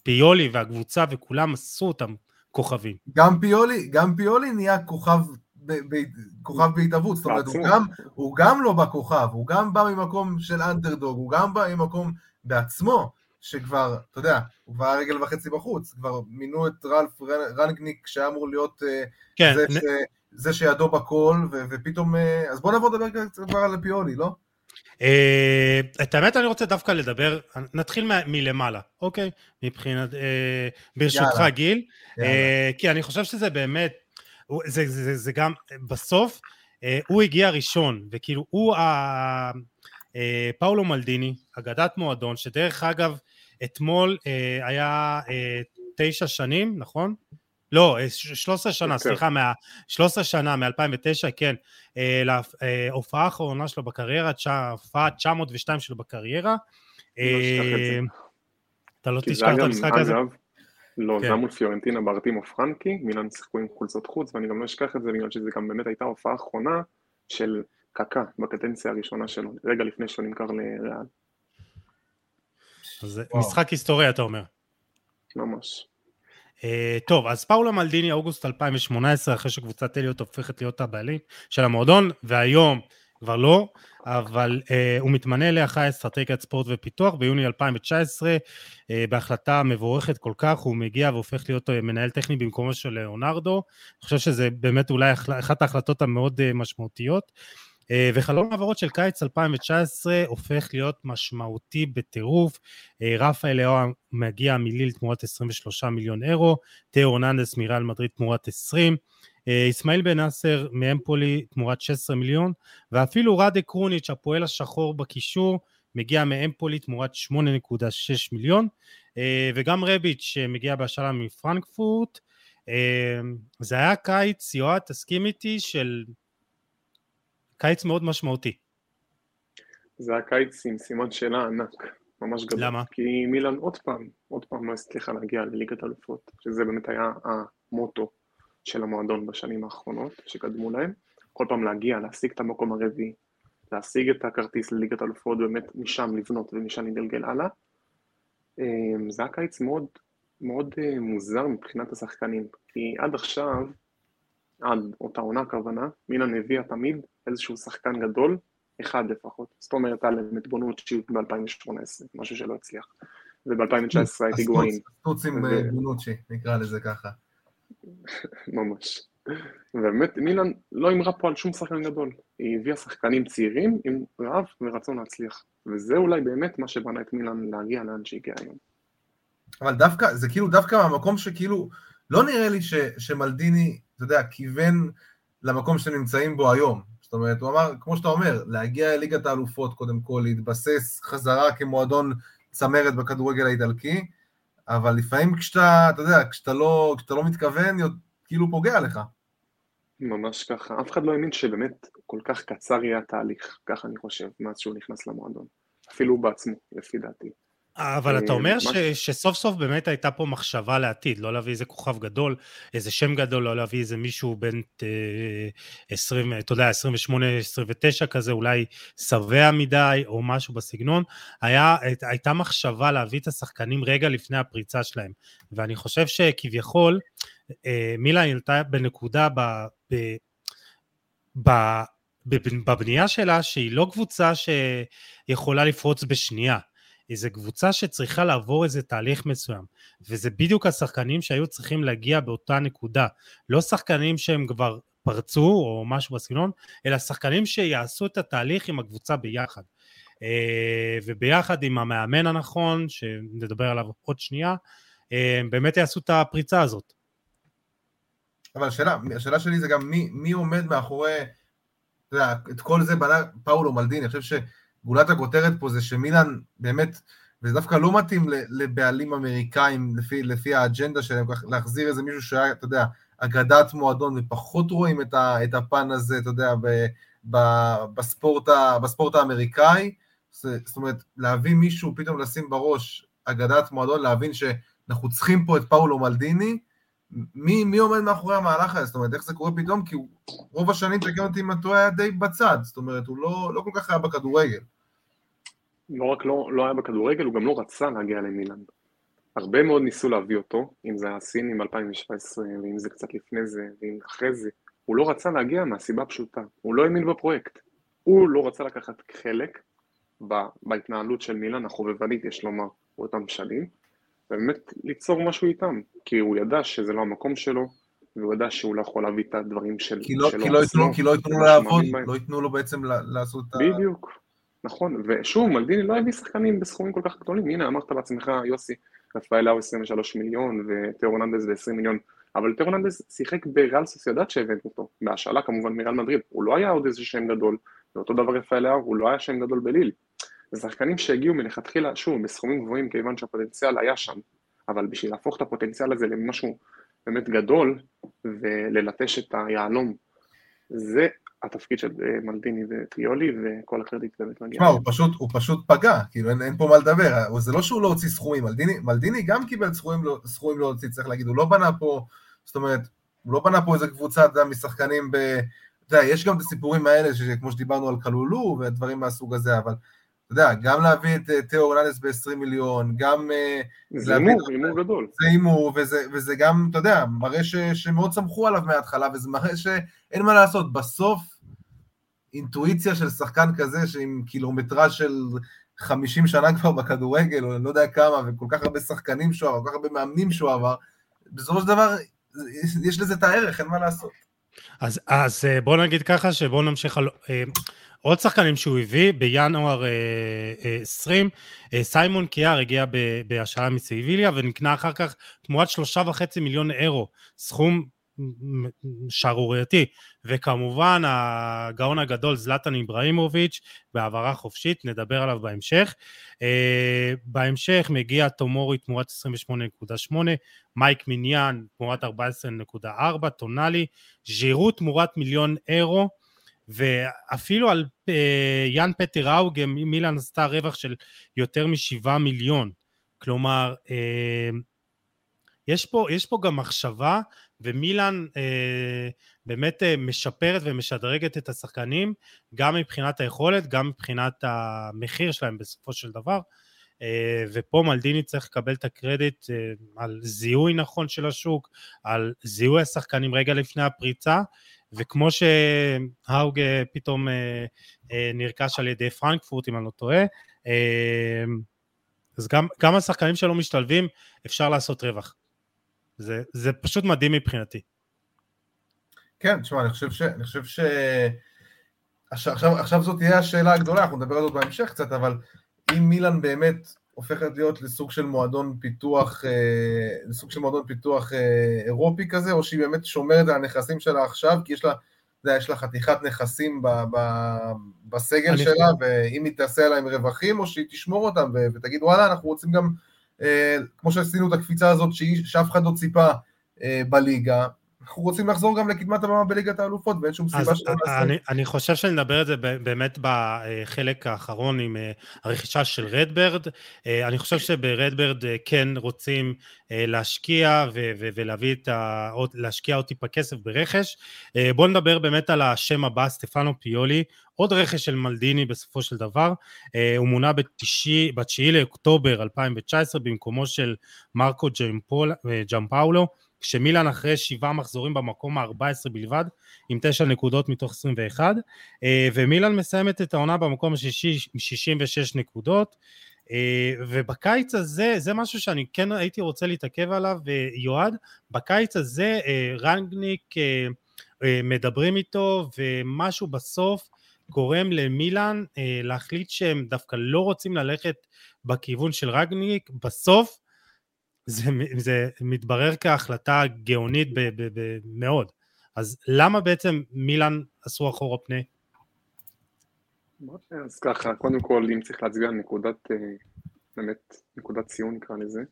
פיולי והקבוצה וכולם עשו אותם כוכבים. גם פיולי, גם פיולי נהיה כוכב, ב, ב, כוכב בהתהוות, זאת אומרת, הוא גם, הוא גם לא בכוכב, הוא גם בא ממקום של אנטרדוג, הוא גם בא ממקום בעצמו, שכבר, אתה יודע, הוא כבר רגל וחצי בחוץ, כבר מינו את רלף רנגניק שהיה אמור להיות אה, כן, זה, נ... ש, זה שידו בכל, ו, ופתאום, אה, אז בוא נבוא לדבר כבר על פיולי, לא? אה, את האמת אני רוצה דווקא לדבר, נתחיל מלמעלה, אוקיי? מבחינת, אה, ברשותך גיל, אה, כי אני חושב שזה באמת, זה, זה, זה, זה גם, בסוף הוא הגיע ראשון, וכאילו הוא, ה, פאולו מלדיני, אגדת מועדון, שדרך אגב, אתמול היה תשע שנים, נכון? לא, 13 אה, שנה, יותר. סליחה, מה, 13 שנה, מ-2009, כן, אה, להופעה האחרונה שלו בקריירה, הופעה 902 שלו בקריירה. לא אה, אתה לא תשכח את המשחק הזה? לא, כן. זה היה מול פיורנטינה בארטימו פרנקי, מילאן שיחקו עם חולצות חוץ, ואני גם לא אשכח את זה בגלל שזה גם באמת הייתה הופעה אחרונה של קקה בקדנציה הראשונה שלו, רגע לפני שהוא נמכר לריאל. זה משחק היסטורי, אתה אומר. ממש. Uh, טוב, אז פאולו מלדיני, אוגוסט 2018, אחרי שקבוצת אליוט הופכת להיות הבעלים של המועדון, והיום כבר לא, אבל uh, הוא מתמנה לאחראי אסטרטגיית ספורט ופיתוח ביוני 2019, uh, אה, בהחלטה מבורכת כל כך, הוא מגיע והופך להיות מנהל טכני במקומו של ליאונרדו, אני חושב שזה באמת אולי אחת ההחלטות המאוד uh, משמעותיות. אה, וחלון העברות של קיץ 2019 הופך להיות משמעותי בטירוף. אה, רפאל לאו מגיע מליל תמורת 23 מיליון אירו, תאו אורננדס מריאל מדריד תמורת 20, אסמאעיל בן נאסר מאמפולי תמורת 16 מיליון, ואפילו ראדה קרוניץ', הפועל השחור בקישור, מגיע מאמפולי תמורת 8.6 מיליון, אה, וגם רביץ' שמגיע בהשאלה מפרנקפורט. זה היה קיץ, יועד, תסכים איתי, של קיץ מאוד משמעותי. זה היה קיץ עם סימן שאלה ענק, ממש גדול. למה? כי מילאן עוד פעם, עוד פעם לא הצליחה להגיע לליגת אלופות, שזה באמת היה המוטו של המועדון בשנים האחרונות שקדמו להם. כל פעם להגיע, להשיג את המקום הרביעי, להשיג את הכרטיס לליגת אלופות, באמת משם לבנות ומשם לגלגל הלאה. אמ, זה היה קיץ מאוד, מאוד אה, מוזר מבחינת השחקנים, כי עד עכשיו עד אותה עונה הכוונה, מילאן הביאה תמיד איזשהו שחקן גדול, אחד לפחות. זאת אומרת, היה להם את בונוצ'י ב-2018, משהו שלא הצליח. וב-2019 הייתי גואין. הסטוץ עם אה, בונוצ'י, נקרא לזה ככה. ממש. ובאמת, מילאן לא אמרה פה על שום שחקן גדול. היא הביאה שחקנים צעירים עם רעב ורצון להצליח. וזה אולי באמת מה שבנה את מילאן להגיע לאן שהגיע היום. אבל דווקא, זה כאילו דווקא מהמקום שכאילו, לא נראה לי ש, שמלדיני אתה יודע, כיוון למקום שנמצאים בו היום. זאת אומרת, הוא אמר, כמו שאתה אומר, להגיע לליגת האלופות קודם כל, להתבסס חזרה כמועדון צמרת בכדורגל האיטלקי, אבל לפעמים כשאתה, אתה יודע, כשאתה לא, כשאתה לא מתכוון, כאילו פוגע לך. ממש ככה. אף אחד לא האמין שבאמת כל כך קצר יהיה התהליך, ככה אני חושב, מאז שהוא נכנס למועדון. אפילו בעצמו, לפי דעתי. אבל אתה אומר ש, שסוף סוף באמת הייתה פה מחשבה לעתיד, לא להביא איזה כוכב גדול, איזה שם גדול, לא להביא איזה מישהו בן 20, אה, אתה יודע, 28-29 כזה, אולי שבע מדי או משהו בסגנון. היה, הייתה מחשבה להביא את השחקנים רגע לפני הפריצה שלהם, ואני חושב שכביכול, אה, מילה העלתה בנקודה ב... ב, ב בבנייה שלה שהיא לא קבוצה שיכולה לפרוץ בשנייה. איזה קבוצה שצריכה לעבור איזה תהליך מסוים, וזה בדיוק השחקנים שהיו צריכים להגיע באותה נקודה, לא שחקנים שהם כבר פרצו או משהו בסגנון, אלא שחקנים שיעשו את התהליך עם הקבוצה ביחד. אה, וביחד עם המאמן הנכון, שנדבר עליו עוד שנייה, אה, באמת יעשו את הפריצה הזאת. אבל השאלה, השאלה שלי זה גם מי, מי עומד מאחורי, אתה יודע, את כל זה בנה פאולו מלדיני, אני חושב. גולת הכותרת פה זה שמילן באמת וזה דווקא לא מתאים לבעלים אמריקאים לפי, לפי האג'נדה שלהם, להחזיר איזה מישהו שהיה, אתה יודע, אגדת מועדון, ופחות רואים את, ה, את הפן הזה, אתה יודע, ב, ב, בספורט, ה, בספורט האמריקאי. זאת אומרת, להביא מישהו, פתאום לשים בראש אגדת מועדון, להבין שאנחנו צריכים פה את פאולו מלדיני, מי, מי עומד מאחורי המהלך הזה? זאת אומרת, איך זה קורה פתאום? כי הוא, רוב השנים, תקן אותי אם אתה היה די בצד, זאת אומרת, הוא לא, לא כל כך היה בכדורגל. לא רק לא, לא היה בכדורגל, הוא גם לא רצה להגיע למילאן. הרבה מאוד ניסו להביא אותו, אם זה הסינים 2017, ואם זה קצת לפני זה, ואם אחרי זה. הוא לא רצה להגיע מהסיבה הפשוטה, הוא לא האמין בפרויקט. הוא לא רצה לקחת חלק בהתנהלות של מילאן החובבנית, יש לומר, באותם שנים, ובאמת ליצור משהו איתם, כי הוא ידע שזה לא המקום שלו, והוא ידע שהוא לא יכול להביא את הדברים של, כי לא, שלו. כי לא, ייתנו, כי לא לו לעבוד, לא ייתנו לו בעצם לעשות את ה... בדיוק, נכון, ושוב, מלדיני לא הביא שחקנים בסכומים כל כך גדולים, הנה אמרת בעצמך, יוסי, רפאל לאו 23 מיליון ותיאור ננדס ב-20 מיליון, אבל תיאור ננדס שיחק בריאל סוסיודד שהבאנו אותו, בהשאלה כמובן מריאל מדריד, הוא לא היה עוד איזה שם גדול, ואותו דבר רפאל לאו, הוא לא היה שם גדול בליל. זה שחקנים שהגיעו מלכתחילה, שוב, בסכומים גבוהים, כיוון שהפוטנציאל היה שם, אבל בשביל להפוך את הפוטנציאל הזה למשהו באמת גדול, וללטש את היהלום, זה התפקיד של אה, מלדיני וטריולי, וכל הקרדיט באמת מגיע. תשמע, הוא הוא פשוט פגע, כאילו אין, אין פה מה לדבר, זה לא שהוא לא הוציא סכומים, מלדיני, מלדיני גם קיבל סכומים לא, סכומים לא הוציא, צריך להגיד, הוא לא בנה פה, זאת אומרת, הוא לא בנה פה איזה קבוצה, יודע, משחקנים ב... אתה יודע, יש גם את הסיפורים האלה, כמו שדיברנו על קלולו ודברים מהסוג הזה, אבל אתה יודע, גם להביא את אה, תיאו אורננס ב-20 מיליון, גם... אה, זה הימור, הימור גדול. זה הימור, וזה, וזה גם, אתה יודע, מראה ש, שמאוד סמכו עליו מההתחלה, וזה מראה שאין מה לעשות. בסוף, אינטואיציה של שחקן כזה, שעם קילומטרה של 50 שנה כבר בכדורגל, או אני לא יודע כמה, וכל כך הרבה שחקנים שהוא עבר, כל כך הרבה מאמנים שהוא עבר, בסופו של דבר, יש לזה את הערך, אין מה לעשות. אז, אז אה, בואו נגיד ככה, שבואו נמשיך על... עוד שחקנים שהוא הביא, בינואר 20, אה, אה, סיימון קיאר הגיע בהשאלה מסייביליה ונקנה אחר כך תמורת שלושה וחצי מיליון אירו, סכום שערורייתי, וכמובן הגאון הגדול זלטן איבראימוביץ' בהעברה חופשית, נדבר עליו בהמשך. אה, בהמשך מגיע תומורי תמורת 28.8, מייק מיניאן תמורת 14.4, טונאלי, ז'ירו תמורת מיליון אירו, ואפילו על אה, יאן פטר אאוגה מילאן עשתה רווח של יותר משבעה מיליון. כלומר, אה, יש פה, יש פה גם מחשבה, ומילאן אה, באמת משפרת ומשדרגת את השחקנים, גם מבחינת היכולת, גם מבחינת המחיר שלהם בסופו של דבר. ופה מלדיני צריך לקבל את הקרדיט על זיהוי נכון של השוק, על זיהוי השחקנים רגע לפני הפריצה, וכמו שהאוג אה, פתאום אה, אה, נרכש על ידי פרנקפורט, אם אני לא טועה, אז גם, גם השחקנים שלא משתלבים, אפשר לעשות רווח. זה, זה פשוט מדהים מבחינתי. כן, תשמע, אני חושב ש... אני חושב ש... עכשיו, עכשיו, זאת תהיה השאלה הגדולה, אנחנו נדבר על זה בהמשך קצת, אבל אם מילאן באמת הופכת להיות לסוג של מועדון פיתוח, אה, לסוג של מועדון פיתוח אה, אירופי כזה, או שהיא באמת שומרת על הנכסים שלה עכשיו, כי יש לה, יודע, יש לה חתיכת נכסים ב, ב, בסגל שלה. ואם היא תעשה עליהם רווחים, או שהיא תשמור אותם ו, ותגיד, וואלה, אנחנו רוצים גם, אה, כמו שעשינו את הקפיצה הזאת, שאף אחד לא ציפה בליגה, אנחנו רוצים לחזור גם לקדמת הבמה בליגת האלופות, ואין שום סיבה שלא נעשה. אני, אני חושב שנדבר את זה באמת בחלק האחרון עם אה, הרכישה של רדברד. אה, אני חושב שברדברד אה, כן רוצים להשקיע ו- ו- ולהביא את ה... להשקיע עוד טיפה כסף ברכש. בואו נדבר באמת על השם הבא, סטפנו פיולי, עוד רכש של מלדיני בסופו של דבר. הוא מונה ב-9 לאוקטובר 2019 במקומו של מרקו ג'מפאולו. כשמילאן אחרי שבעה מחזורים במקום ה-14 בלבד, עם תשע נקודות מתוך 21, אה, ומילאן מסיימת את העונה במקום השישי עם 66 נקודות, אה, ובקיץ הזה, זה משהו שאני כן הייתי רוצה להתעכב עליו, אה, יועד, בקיץ הזה רנגניק מדברים איתו, ומשהו בסוף גורם למילאן להחליט שהם דווקא לא רוצים ללכת בכיוון של רנגניק, בסוף זה, זה מתברר כהחלטה גאונית ב, ב, ב, מאוד. אז למה בעצם מילאן עשו אחורה פנה? אז ככה, קודם כל, אם צריך להצביע על נקודת, אה, באמת נקודת ציון נקרא לזה,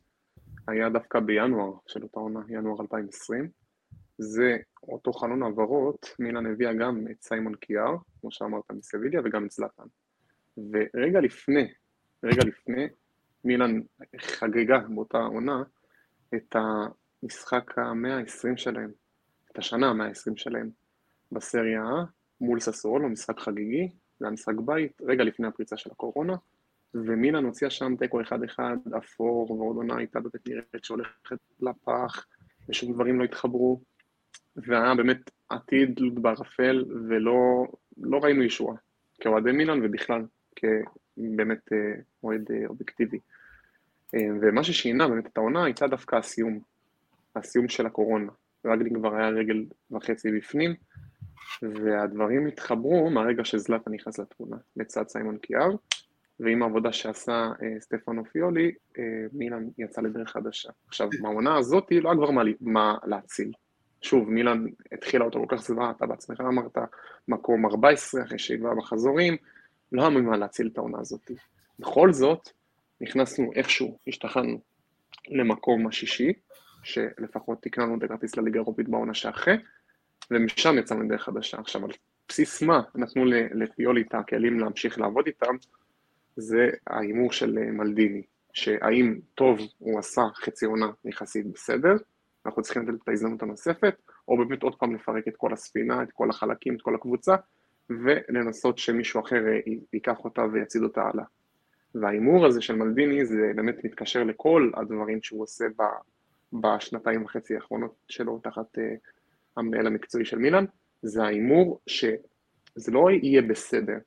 היה דווקא בינואר של אותה עונה, ינואר 2020. זה אותו חלון העברות, מילאן הביאה גם את סיימון קיאר, כמו שאמרת מסביליה, וגם את זלאטן. ורגע לפני, רגע לפני, מילאן חגגה באותה עונה את המשחק המאה ה-20 שלהם, את השנה המאה ה-20 שלהם בסריה A מול ססורולו, משחק חגיגי, זה היה משחק בית, רגע לפני הפריצה של הקורונה, ומילאן הוציאה שם תיקו אחד אחד, אפור, ועוד עונה הייתה באמת נראית שהולכת לפח, ושום דברים לא התחברו, והיה באמת עתיד בערפל, ולא לא ראינו ישועה, כאוהדי מילאן ובכלל, כבאמת אה, אוהד אה, אובייקטיבי. אה, ומה ששינה באמת את העונה הייתה דווקא הסיום, הסיום של הקורונה. רגלין כבר היה רגל וחצי בפנים, והדברים התחברו מהרגע שזלאטה נכנס לתמונה, לצד סיימון קיאר, ועם העבודה שעשה אה, סטפנו פיולי, אה, מילאן יצא לדרך חדשה. עכשיו, מהעונה הזאת לא היה כבר מה, מה להציל. שוב, מילאן התחילה אותו כל כך סביבה, אתה בעצמך אמרת, מקום 14 אחרי שהיא בחזורים, לא היה ממה להציל את העונה הזאת. בכל זאת, נכנסנו איכשהו, השתחררנו למקום השישי, שלפחות תקננו את הכרטיס לליגה האירופית בעונה שאחרי, ומשם יצאנו לדרך חדשה. עכשיו, על בסיס מה נתנו לפיולי את הכלים להמשיך לעבוד איתם, זה ההימור של אה, מלדיני, שהאם טוב הוא עשה חצי עונה יחסית בסדר, אנחנו צריכים לתת את ההזדמנות הנוספת, או באמת עוד פעם לפרק את כל הספינה, את כל החלקים, את כל הקבוצה, ולנסות שמישהו אחר אה, ייקח אותה ויצעיד אותה הלאה. וההימור הזה של מלדיני זה באמת מתקשר לכל הדברים שהוא עושה בשנתיים וחצי האחרונות שלו תחת uh, המנהל המקצועי של מילאן, זה ההימור שזה לא יהיה בסדר,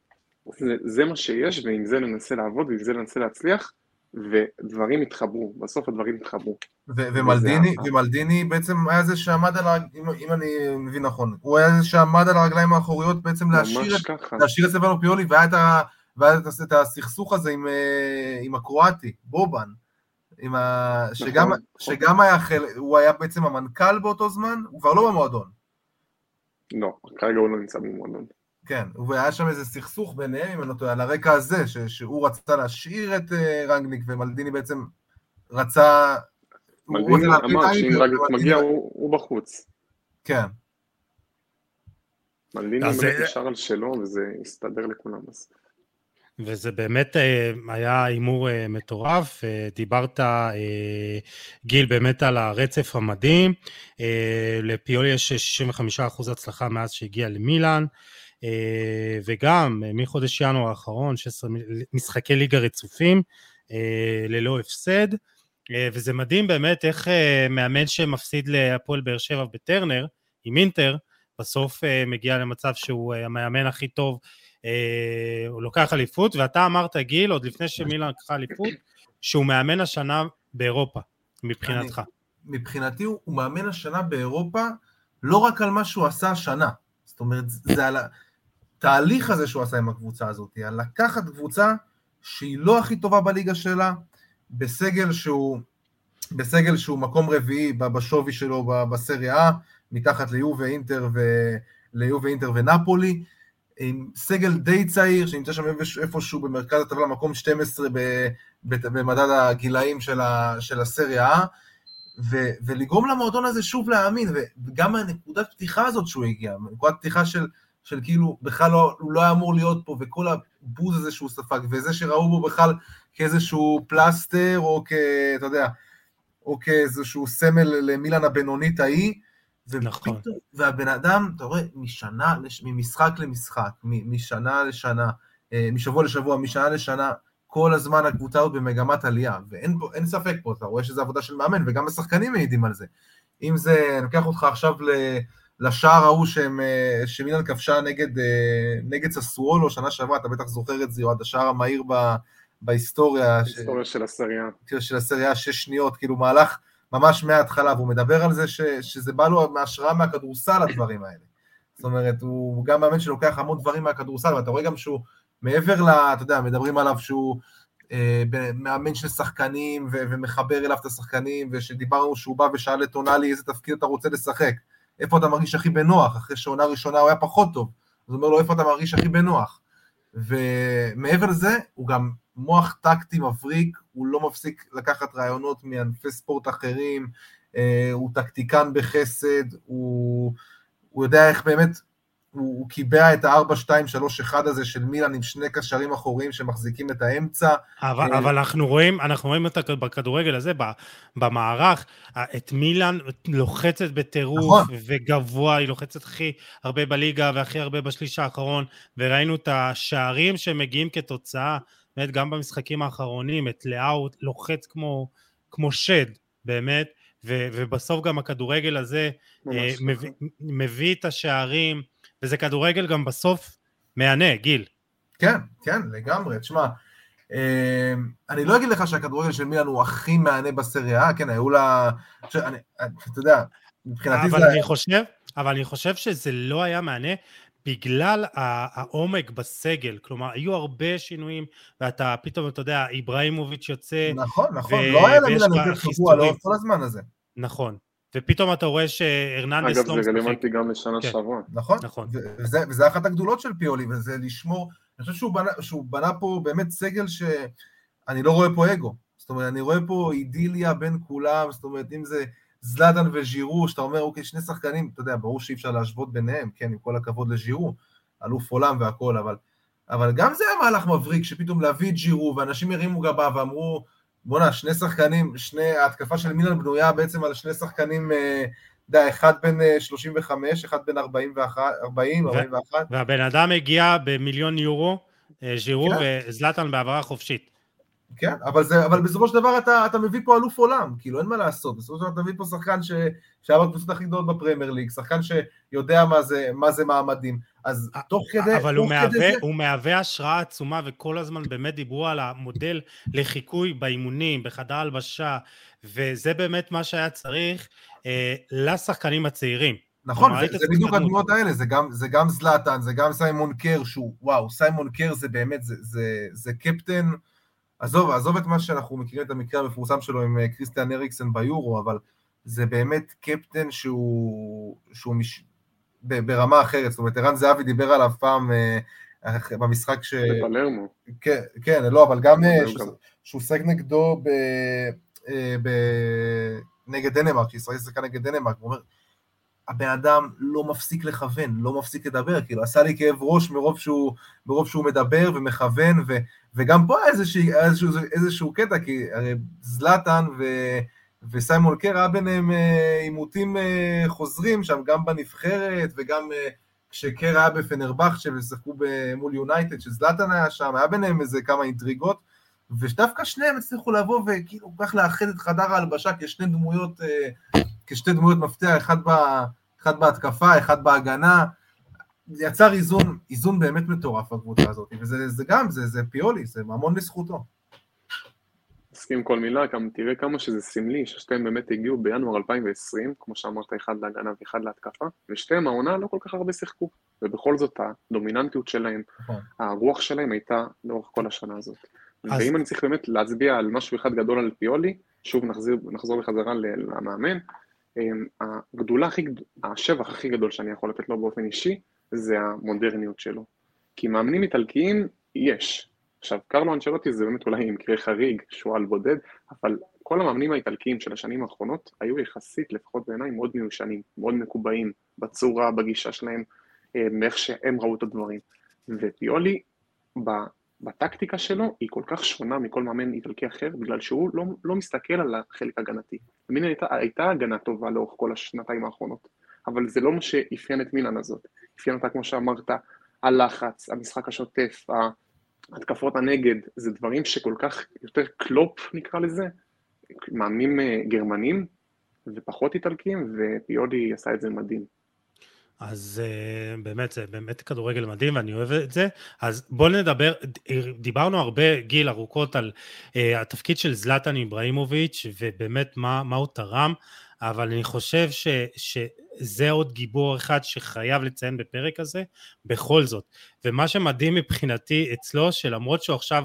זה, זה מה שיש ועם זה ננסה לעבוד ועם זה ננסה להצליח ודברים יתחברו, בסוף הדברים יתחברו. ומלדיני, ומלדיני בעצם היה זה שעמד על, אם, אם אני מבין נכון, הוא היה זה שעמד על הרגליים האחוריות בעצם להשאיר את, להשאיר את סבנו פיולי והיה את, ה, והיה את הסכסוך הזה עם, אה, עם הקרואטי, בובן. עם ה... נכון, שגם, נכון. שגם היה חלק, הוא היה בעצם המנכ"ל באותו זמן, הוא כבר לא במועדון. לא, כרגע הוא לא נמצא במועדון. כן, והיה שם איזה סכסוך ביניהם, אם אני לא טועה, על הרקע הזה, ש, שהוא רצה להשאיר את uh, רנגניק, ומלדיני בעצם רצה... מלדיני אמר שאם רנגניק מגיע הוא, בחוץ. כן. מלדיני נשאר על שלו, וזה הסתדר לכולם. וזה באמת אה, היה הימור אה, מטורף, אה, דיברת, גיל, באמת על הרצף המדהים, לפיולי יש 65% הצלחה מאז שהגיע למילאן, וגם מחודש ינואר האחרון, 16 משחקי ליגה רצופים, ללא הפסד, וזה מדהים באמת איך מאמן שמפסיד להפועל באר שבע בטרנר, עם אינטר, בסוף מגיע למצב שהוא המאמן הכי טוב אה, הוא לוקח אליפות, ואתה אמרת, גיל, עוד לפני שמילן לקחה אליפות, שהוא מאמן השנה באירופה, מבחינתך. אני, מבחינתי הוא, הוא מאמן השנה באירופה, לא רק על מה שהוא עשה השנה. זאת אומרת, זה על התהליך הזה שהוא עשה עם הקבוצה הזאת, על לקחת קבוצה שהיא לא הכי טובה בליגה שלה, בסגל שהוא, בסגל שהוא מקום רביעי בשווי שלו בסריה A, מתחת ליו ואינטר, ו... ליו ואינטר ונפולי, עם סגל די צעיר, שנמצא שם איפשהו במרכז הטבלה, מקום 12 במדד הגילאים של, ה, של הסריה A, ו, ולגרום למועדון הזה שוב להאמין, וגם הנקודת פתיחה הזאת שהוא הגיע, נקודת פתיחה של, של כאילו בכלל לא, הוא לא היה אמור להיות פה, וכל הבוז הזה שהוא ספג, וזה שראו בו בכלל כאיזשהו פלסטר, או כ... אתה יודע, או כאיזשהו סמל למילן הבינונית ההיא, נכון. והבן אדם, אתה רואה, משנה, ממשחק למשחק, משנה לשנה, אה, משבוע לשבוע, משנה לשנה, כל הזמן הקבוצה הזאת במגמת עלייה, ואין ספק פה, אתה רואה שזו עבודה של מאמן, וגם השחקנים מעידים על זה. אם זה, אני לוקח אותך עכשיו לשער ההוא אה, שמילן כבשה נגד, אה, נגד ססוולו שנה שעברה, אתה בטח זוכר את זה, עד השער המהיר ב, בהיסטוריה. בהיסטוריה ש... של הסריה. של הסריה, שש שניות, כאילו מהלך ממש מההתחלה, והוא מדבר על זה ש, שזה בא לו מהשראה מהכדורסל, הדברים האלה. זאת אומרת, הוא גם מאמן שלוקח המון דברים מהכדורסל, ואתה רואה גם שהוא, מעבר ל... אתה יודע, מדברים עליו שהוא אה, מאמן של שחקנים, ו, ומחבר אליו את השחקנים, ושדיברנו שהוא בא ושאל את טונאלי איזה תפקיד אתה רוצה לשחק, איפה אתה מרגיש הכי בנוח, אחרי שעונה ראשונה הוא היה פחות טוב, אז הוא אומר לו איפה אתה מרגיש הכי בנוח. ומעבר לזה, הוא גם מוח טקטי מבריק, הוא לא מפסיק לקחת רעיונות מענפי ספורט אחרים, אה, הוא טקטיקן בחסד, הוא, הוא יודע איך באמת, הוא, הוא קיבע את ה-4-2-3-1 הזה של מילאן עם שני קשרים אחוריים שמחזיקים את האמצע. אבל, אבל אנחנו רואים, אנחנו רואים את בכדורגל הזה, במערך, את מילאן לוחצת בטירוף נכון. וגבוה, היא לוחצת הכי הרבה בליגה והכי הרבה בשליש האחרון, וראינו את השערים שמגיעים כתוצאה, באמת גם במשחקים האחרונים, את לאו לוחץ כמו, כמו שד, באמת, ו, ובסוף גם הכדורגל הזה אה, מביא, מביא את השערים, וזה כדורגל גם בסוף מהנה, גיל. כן, כן, לגמרי. תשמע, אה, אני לא אגיד לך שהכדורגל של מילאן הוא הכי מהנה בסריה, כן, היו לה... אני, אתה יודע, מבחינתי אבל זה... אני חושב, אבל אני חושב שזה לא היה מהנה בגלל העומק בסגל, כלומר היו הרבה שינויים ואתה פתאום אתה יודע איבראימוביץ' יוצא נכון נכון ו... לא היה למילן יותר קבוע לאורך כל הזמן הזה נכון ופתאום אתה רואה שהרננדס לא משחק. אגב, זה רלוונטי גם לשנה כן. שעברה. נכון, נכון. וזה, וזה אחת הגדולות של פיולי, וזה לשמור, אני חושב שהוא בנה, שהוא בנה פה באמת סגל שאני לא רואה פה אגו. זאת אומרת, אני רואה פה אידיליה בין כולם, זאת אומרת, אם זה זלאדן וז'ירו, שאתה אומר, אוקיי, שני שחקנים, אתה יודע, ברור שאי אפשר להשוות ביניהם, כן, עם כל הכבוד לז'ירו, אלוף עולם והכל, אבל, אבל גם זה היה מהלך מבריק, שפתאום להביא את ז'ירו, ואנשים הרימו גבה ואמרו, בואנה, שני שחקנים, שני, ההתקפה של מילן בנויה בעצם על שני שחקנים, אה, אתה יודע, אחד בן 35, אה, אחד בן 41, 40, 41. והבן אדם הגיע במיליון יורו, אה, ז'ירו, כן. וזלטן בהעברה חופשית. כן, אבל, זה, אבל בסופו של דבר אתה, אתה מביא פה אלוף עולם, כאילו אין מה לעשות, בסופו של דבר אתה מביא פה שחקן ש, שהיה בקבוצות הכי גדולות בפרמייר ליג, שחקן שיודע מה זה, מה זה מעמדים, אז תוך כדי... אבל הוא, מהווה, זה... הוא מהווה השראה עצומה, וכל הזמן באמת דיברו על המודל לחיקוי באימונים, בחדר הלבשה, וזה באמת מה שהיה צריך אה, לשחקנים הצעירים. נכון, זה, זה בדיוק הדמויות האלה, זה גם, זה גם זלאטן, זה גם סיימון קר, שהוא, וואו, סיימון קר זה באמת, זה, זה, זה קפטן... עזוב, עזוב את מה שאנחנו מכירים את המקרה המפורסם שלו עם אה, קריסטיאן אריקסן ביורו, אבל זה באמת קפטן שהוא, שהוא מש... ברמה אחרת, זאת אומרת, ערן זהבי דיבר עליו פעם אה, במשחק ש... בפלרמו. כן, כן, לא, אבל גם אה, שהוא שחק נגדו ב... ב... נגד דנמרק, שישראל שיחקה נגד דנמרק, הוא אומר, הבן אדם לא מפסיק לכוון, לא מפסיק לדבר, כאילו עשה לי כאב ראש מרוב שהוא, מרוב שהוא מדבר ומכוון, ו, וגם פה היה איזשהו, איזשהו, איזשהו קטע, כי הרי זלאטן וסיימון קר היה ביניהם אה, עימותים אה, חוזרים שם, גם בנבחרת וגם אה, כשקר היה בפנרבכצ'ה ושחקו מול יונייטד, שזלאטן היה שם, היה ביניהם איזה כמה אינטריגות, ודווקא שניהם הצליחו לבוא וכאילו כך לאחד את חדר ההלבשה כשני דמויות, כשתי דמויות מפתח, אחד, ב, אחד בהתקפה, אחד בהגנה, יצר איזון, איזון באמת מטורף בקבוצה הזאת, וזה זה גם, זה, זה פיולי, זה המון לזכותו. מסכים כל מילה, גם תראה כמה שזה סמלי, ששתיהם באמת הגיעו בינואר 2020, כמו שאמרת, אחד להגנה ואחד להתקפה, ושתיהם העונה לא כל כך הרבה שיחקו, ובכל זאת הדומיננטיות שלהם, נכון. הרוח שלהם הייתה לאורך כל השנה הזאת. אז... ואם אני צריך באמת להצביע על משהו אחד גדול על פיולי, שוב נחזיר, נחזור בחזרה למאמן, אמ, הגדולה הכי, השבח הכי גדול שאני יכול לתת לו באופן אישי, זה המודרניות שלו. כי מאמנים איטלקיים יש. עכשיו, קרלו אנצ'לוטי זה באמת אולי מקרה חריג, שועל בודד, אבל כל המאמנים האיטלקיים של השנים האחרונות היו יחסית, לפחות בעיניי, מאוד מיושנים, מאוד מקובעים, בצורה, בגישה שלהם, מאיך שהם ראו את הדברים. ופיולי, בטקטיקה שלו, היא כל כך שונה מכל מאמן איטלקי אחר, בגלל שהוא לא, לא מסתכל על החלק הגנתי. מילן הייתה, הייתה הגנה טובה לאורך כל השנתיים האחרונות, אבל זה לא מה שאפיין את מילן הזאת. אפיין אותה, כמו שאמרת, הלחץ, המשחק השוטף, התקפות הנגד, זה דברים שכל כך יותר קלופ נקרא לזה, מאמנים אה, גרמנים ופחות איטלקים, ופיולי עשה את זה מדהים. אז uh, באמת, זה באמת כדורגל מדהים ואני אוהב את זה. אז בואו נדבר, דיברנו הרבה, גיל, ארוכות על uh, התפקיד של זלטן איבראימוביץ' ובאמת מה, מה הוא תרם, אבל אני חושב ש, שזה עוד גיבור אחד שחייב לציין בפרק הזה, בכל זאת. ומה שמדהים מבחינתי אצלו, שלמרות שהוא עכשיו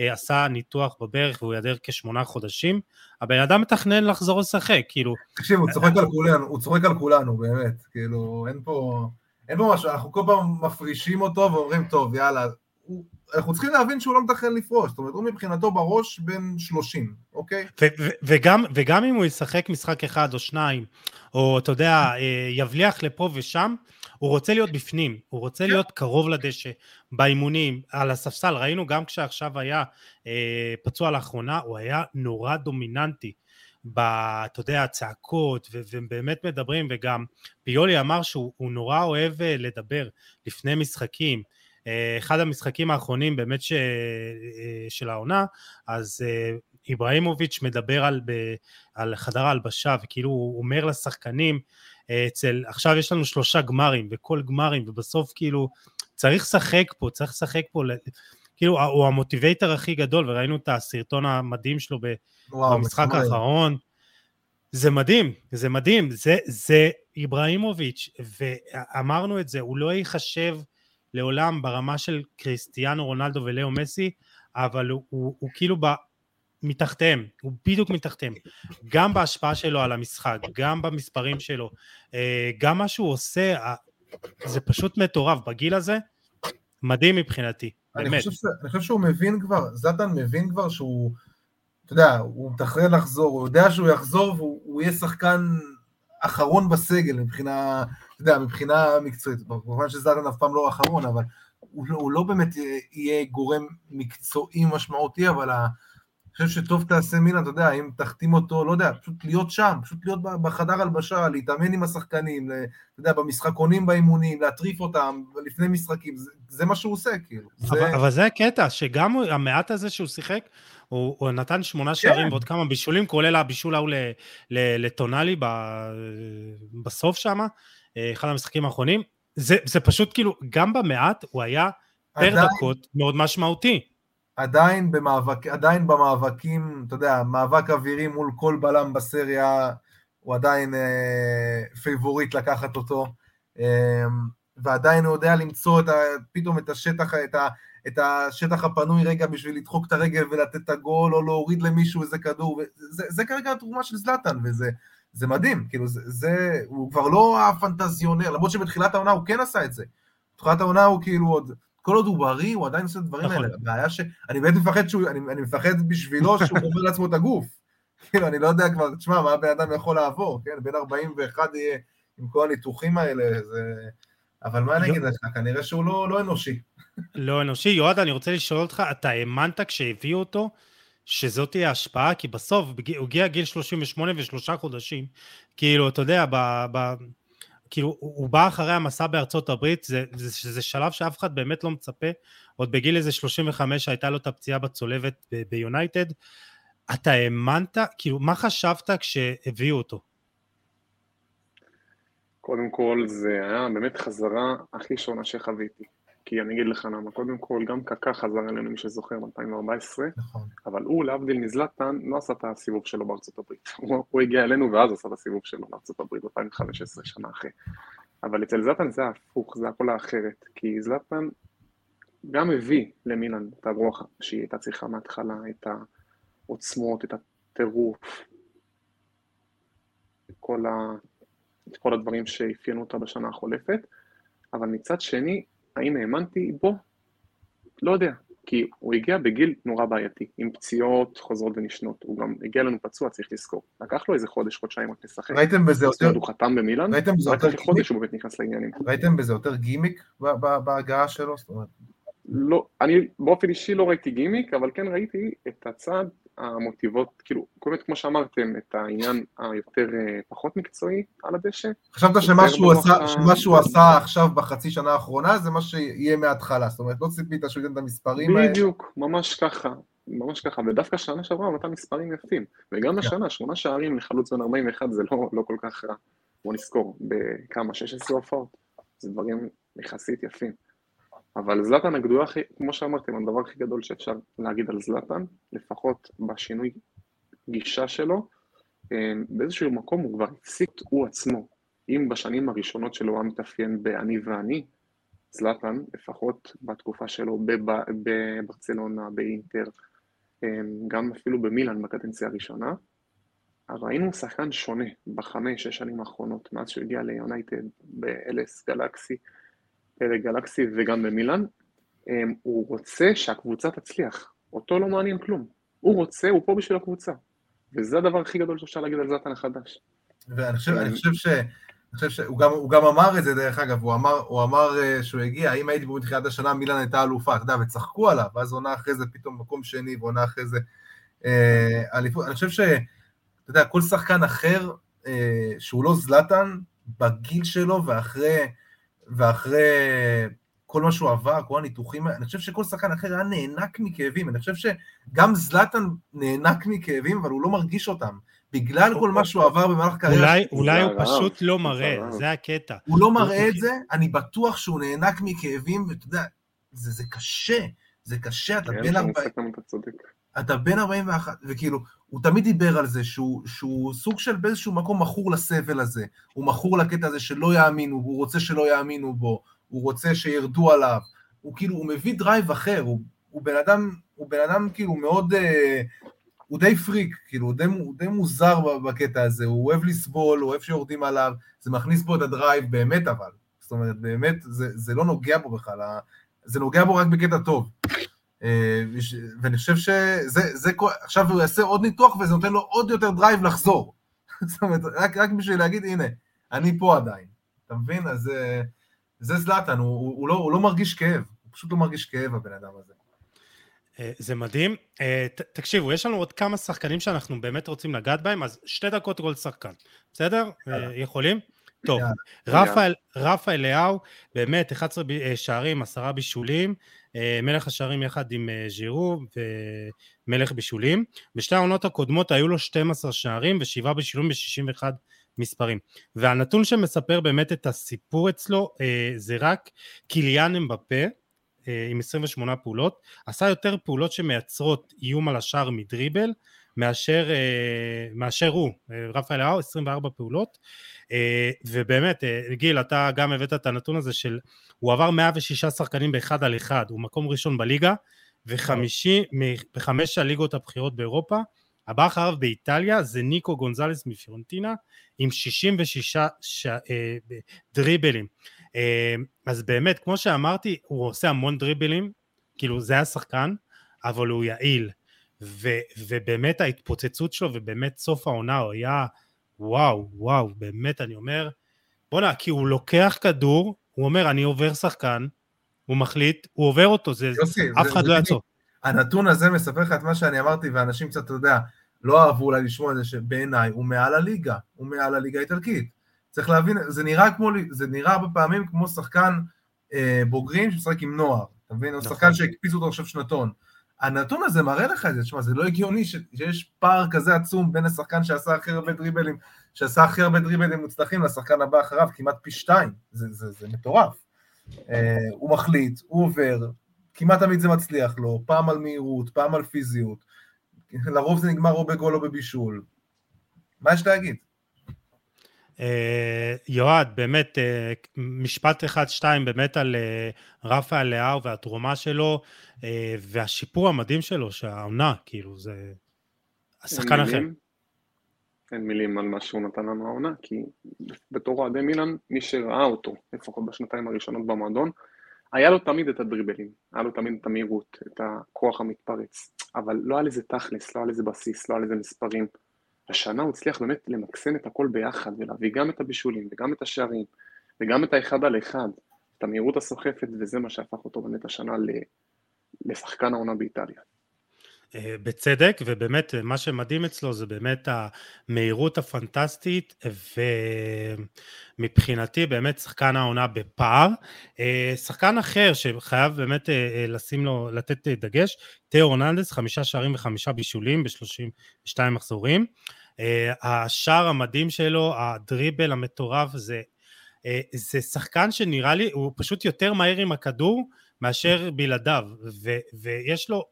אה, עשה ניתוח בברך והוא ייעדר כשמונה חודשים, הבן אדם מתכנן לחזור לשחק, כאילו... תקשיב, הוא צוחק על כולנו, הוא צוחק על כולנו, באמת, כאילו, אין פה... אין פה משהו, אנחנו כל פעם מפרישים אותו ואומרים, טוב, יאללה, הוא, אנחנו צריכים להבין שהוא לא מתכנן לפרוש, זאת אומרת, הוא מבחינתו בראש בין 30, אוקיי? ו- ו- וגם, וגם אם הוא ישחק משחק אחד או שניים, או אתה יודע, אה, יבליח לפה ושם, הוא רוצה להיות בפנים, הוא רוצה כן. להיות קרוב לדשא, באימונים, על הספסל, ראינו גם כשעכשיו היה אה, פצוע לאחרונה, הוא היה נורא דומיננטי. ב... אתה יודע, הצעקות, ו- ובאמת מדברים, וגם פיולי אמר שהוא הוא נורא אוהב אה, לדבר לפני משחקים. אה, אחד המשחקים האחרונים באמת ש... אה, של העונה, אז אה, איבראימוביץ' מדבר על, ב... על חדר ההלבשה, וכאילו הוא אומר לשחקנים, אה, אצל, עכשיו יש לנו שלושה גמרים, וכל גמרים, ובסוף כאילו צריך לשחק פה, צריך לשחק פה, כאילו הוא המוטיבייטר הכי גדול, וראינו את הסרטון המדהים שלו. וואו, במשחק מחמם. האחרון. זה מדהים, זה מדהים, זה, זה איבראימוביץ', ואמרנו את זה, הוא לא ייחשב לעולם ברמה של קריסטיאנו רונלדו ולאו מסי, אבל הוא, הוא, הוא כאילו ב, מתחתיהם, הוא בדיוק מתחתיהם, גם בהשפעה שלו על המשחק, גם במספרים שלו, אה, גם מה שהוא עושה, זה פשוט מטורף, בגיל הזה, מדהים מבחינתי, אני באמת. חושב, ש... אני חושב שהוא מבין כבר, זלאטן מבין כבר שהוא, אתה יודע, הוא מתכנן לחזור, הוא יודע שהוא יחזור והוא הוא יהיה שחקן אחרון בסגל מבחינה, אתה יודע, מבחינה מקצועית. כמובן שזלאטן אף פעם לא אחרון, אבל הוא לא, הוא לא באמת יהיה גורם מקצועי משמעותי, אבל ה... אני חושב שטוב תעשה מילן, אתה יודע, אם תחתים אותו, לא יודע, פשוט להיות שם, פשוט להיות בחדר הלבשה, להתאמן עם השחקנים, אתה יודע, במשחקונים באימונים, להטריף אותם לפני משחקים, זה, זה מה שהוא עושה, כאילו. זה... אבל, אבל זה הקטע, שגם המעט הזה שהוא שיחק, הוא, הוא נתן שמונה שערים ועוד כמה בישולים, כולל הבישול ההוא לטונאלי ב- בסוף שם, אחד המשחקים האחרונים. זה, זה פשוט כאילו, גם במעט הוא היה פר עדיין- דקות מאוד משמעותי. עדיין, במאבק, עדיין במאבקים, אתה יודע, מאבק אווירי מול כל בלם בסריה, הוא עדיין אה, פייבוריט לקחת אותו, אה, ועדיין הוא יודע למצוא את ה, פתאום את השטח, את, ה, את השטח הפנוי רגע בשביל לדחוק את הרגל ולתת את הגול, או להוריד למישהו איזה כדור, וזה, זה כרגע התרומה של זלאטן, וזה זה מדהים, כאילו, זה, זה, הוא כבר לא הפנטזיונר, למרות שבתחילת העונה הוא כן עשה את זה. בתחילת העונה הוא כאילו עוד... כל עוד הוא בריא, הוא עדיין עושה את הדברים נכון. האלה. הבעיה ש... אני באמת מפחד שהוא... אני, אני מפחד בשבילו שהוא גומר לעצמו את הגוף. כאילו, אני לא יודע כבר, תשמע, מה הבן אדם יכול לעבור, כן? בין 41 יהיה עם כל הניתוחים האלה, זה... אבל מה אני אגיד לך, כנראה שהוא לא, לא אנושי. לא אנושי. יועד, אני רוצה לשאול אותך, אתה האמנת כשהביאו אותו, שזאת תהיה השפעה? כי בסוף, הוא הגיע גיל 38 ושלושה חודשים. כאילו, אתה יודע, ב... ב כאילו, הוא בא אחרי המסע בארצות הברית, זה, זה, זה שלב שאף אחד באמת לא מצפה. עוד בגיל איזה 35 הייתה לו את הפציעה בצולבת ביונייטד. אתה האמנת, כאילו, מה חשבת כשהביאו אותו? קודם כל, זה היה באמת חזרה הכי שונה שחוויתי. כי אני אגיד לך למה, קודם כל, גם קקה חזר אלינו, מי שזוכר, ב-2014, נכון. אבל הוא, להבדיל מזלטן, לא עשה את הסיבוב שלו בארצות הברית. הוא, הוא הגיע אלינו ואז עשה את הסיבוב שלו בארצות הברית, 2015, שנה אחרי. אבל אצל זלטן זה הפוך, זה הכל האחרת. כי זלטן גם הביא למילן את הרוח שהיא הייתה צריכה מההתחלה, את העוצמות, את הטירוף, כל, ה... את כל הדברים שאפיינו אותה בשנה החולפת. אבל מצד שני, האם האמנתי בו? לא יודע. כי הוא הגיע בגיל נורא בעייתי, עם פציעות חוזרות ונשנות. הוא גם הגיע לנו פצוע, צריך לזכור. לקח לו איזה חודש, חודשיים רק לשחק. ראיתם בזה יותר, הוא חתם במילאן, ראיתם בזה יותר אחרי חודש הוא באמת נכנס לעניינים. ראיתם בזה יותר גימיק בהגעה שלו? זאת אומרת, לא, אני באופן אישי לא ראיתי גימיק, אבל כן ראיתי את הצד המוטיבות, כאילו, באמת כמו שאמרתם, את העניין היותר אה, פחות מקצועי על הדשא. חשבת שמה שהוא עשה- שמה שהוא עשה עכשיו בחצי שנה האחרונה זה מה שיהיה מההתחלה, זאת אומרת, לא ציפית שהוא ייתן את המספרים האלה. בדיוק, ממש ככה, ממש ככה, ודווקא שנה שעברה הוא נתן מספרים יפים, וגם השנה, שמונה שערים לחלוץ בן 41 זה לא, לא כל כך רע. בוא נזכור, בכמה, 16 הופעות, זה דברים יחסית יפים. אבל זלאטן הגדולה הכי, כמו שאמרתם, הדבר הכי גדול שאפשר להגיד על זלאטן, לפחות בשינוי גישה שלו, אה, באיזשהו מקום הוא כבר הפסיק הוא עצמו. אם בשנים הראשונות שלו הוא היה מתאפיין ב"אני ואני", זלאטן, לפחות בתקופה שלו בב- בברצלונה, באינטר, אה, גם אפילו במילאן בקדנציה הראשונה, ראינו שחקן שונה בחמש, שש שנים האחרונות, מאז שהוא הגיע ליונייטד, ב-LS גלקסי, גלקסי וגם במילאן. אמ, הוא רוצה שהקבוצה תצליח, אותו לא מעניין כלום. הוא רוצה, הוא פה בשביל הקבוצה. וזה הדבר הכי גדול שאפשר להגיד על זלאטן החדש. ואני חושב, אני חושב ש... אני חושב שהוא גם, גם אמר את זה דרך אגב, הוא אמר, הוא אמר uh, שהוא הגיע, אם הייתי פה מתחילת השנה, מילן הייתה אלופה, אתה יודע, וצחקו עליו, ואז עונה אחרי זה פתאום מקום שני, ועונה אחרי זה אה, אליפות. אני חושב שאתה יודע, כל שחקן אחר, uh, שהוא לא זלאטן, בגיל שלו ואחרי, ואחרי כל מה שהוא עבר, כל הניתוחים, אני חושב שכל שחקן אחר היה נאנק מכאבים, אני חושב שגם זלאטן נאנק מכאבים, אבל הוא לא מרגיש אותם. בגלל כל מה שהוא עבר במהלך קריירה. אולי, אולי הוא פשוט לא מראה, זה הקטע. הוא לא מראה את זה, אני בטוח שהוא נאנק מכאבים, ואתה יודע, זה, זה קשה, זה קשה, אתה כן, בן 40... אתה בן 41, וכאילו, הוא תמיד דיבר על זה שהוא, שהוא סוג של באיזשהו מקום מכור לסבל הזה, הוא מכור לקטע הזה שלא יאמינו, הוא רוצה שלא יאמינו בו, הוא רוצה שירדו עליו, הוא כאילו, הוא מביא drive אחר, הוא, הוא בן אדם, הוא בן אדם כאילו מאוד, אה, הוא די פריק, כאילו, הוא די, הוא די מוזר בקטע הזה, הוא אוהב לסבול, הוא אוהב שיורדים עליו, זה מכניס בו את ה drive באמת אבל, זאת אומרת, באמת, זה, זה לא נוגע בו בכלל, זה נוגע בו רק בקטע טוב. אה, ואני חושב שזה, זה, עכשיו הוא יעשה עוד ניתוח וזה נותן לו עוד יותר drive לחזור. זאת אומרת, רק, רק בשביל להגיד, הנה, אני פה עדיין. אתה מבין? אז אה, זה זלאטן, הוא, הוא, הוא, לא, הוא לא מרגיש כאב, הוא פשוט לא מרגיש כאב, הבן אדם הזה. אה, זה מדהים. תקשיבו, יש לנו עוד כמה שחקנים שאנחנו באמת רוצים לגעת בהם, אז שתי דקות כל שחקן, בסדר? יכולים? טוב, רפאל, רפאל לאו, באמת 11 שערים, עשרה בישולים, מלך השערים יחד עם אה, ז'ירו ומלך בישולים. בשתי העונות הקודמות היו לו 12 שערים ושבעה בישולים ב-61 מספרים. והנתון שמספר באמת את הסיפור אצלו אה, זה רק קיליאן אמבפה עם 28 פעולות, עשה יותר פעולות שמייצרות איום על השער מדריבל מאשר, מאשר הוא, רפאל לאו, 24 פעולות. ובאמת, גיל, אתה גם הבאת את הנתון הזה של הוא עבר 106 שחקנים באחד על אחד, הוא מקום ראשון בליגה, וחמישי בחמש הליגות הבכירות באירופה. הבא אחריו באיטליה זה ניקו גונזלס מפיורנטינה עם 66 ש... אה, דריבלים. אה, אז באמת, כמו שאמרתי, הוא עושה המון דריבלים, כאילו זה השחקן, אבל הוא יעיל. ו, ובאמת ההתפוצצות שלו, ובאמת סוף העונה הוא היה וואו, וואו, באמת אני אומר, בואנה, כי הוא לוקח כדור, הוא אומר, אני עובר שחקן, הוא מחליט, הוא עובר אותו, זה, יוסי, אף אחד לא יעצור. הנתון הזה מספר לך את מה שאני אמרתי, ואנשים קצת, אתה יודע, לא אהבו אולי לשמוע את זה, שבעיניי הוא מעל הליגה, הוא מעל הליגה האיטלקית. צריך להבין, זה נראה כמו, זה נראה הרבה פעמים כמו שחקן אה, בוגרים שמשחק עם נוער, אתה מבין? נכון. שחקן שהקפיצו אותו עכשיו שנתון. הנתון הזה מראה לך את זה, תשמע, זה לא הגיוני שיש פער כזה עצום בין השחקן שעשה הכי הרבה דריבלים, שעשה הכי הרבה דריבלים מוצלחים לשחקן הבא אחריו, כמעט פי שתיים, זה, זה, זה מטורף. Uh, הוא מחליט, הוא עובר, כמעט תמיד זה מצליח לו, פעם על מהירות, פעם על פיזיות, לרוב זה נגמר או בגול או בבישול. מה יש להגיד? אה, יועד, באמת, אה, משפט אחד, שתיים, באמת על אה, רפאל לאהו והתרומה שלו והשיפור המדהים שלו, שהעונה, כאילו, זה השחקן אחר. אין מילים על מה שהוא נתן לנו העונה, כי בתור אוהדי מילאן, מי שראה אותו, לפחות בשנתיים הראשונות במועדון, היה לו תמיד את הדריבלים, היה לו תמיד את המהירות, את הכוח המתפרץ, אבל לא היה לזה תכלס, לא היה לזה בסיס, לא היה לזה מספרים. השנה הוא הצליח באמת למקסם את הכל ביחד ולהביא גם את הבישולים וגם את השערים וגם את האחד על אחד, את המהירות הסוחפת וזה מה שהפך אותו באמת השנה לשחקן העונה באיטליה. אה, בצדק, ובאמת מה שמדהים אצלו זה באמת המהירות הפנטסטית, ומבחינתי באמת שחקן העונה בפער. אה, שחקן אחר שחייב באמת אה, לשים לו, לתת דגש, תיאו אורננדס, חמישה שערים וחמישה בישולים ב-32 מחזורים. השער המדהים שלו, הדריבל המטורף, זה, זה שחקן שנראה לי, הוא פשוט יותר מהיר עם הכדור מאשר בלעדיו, ו, ויש לו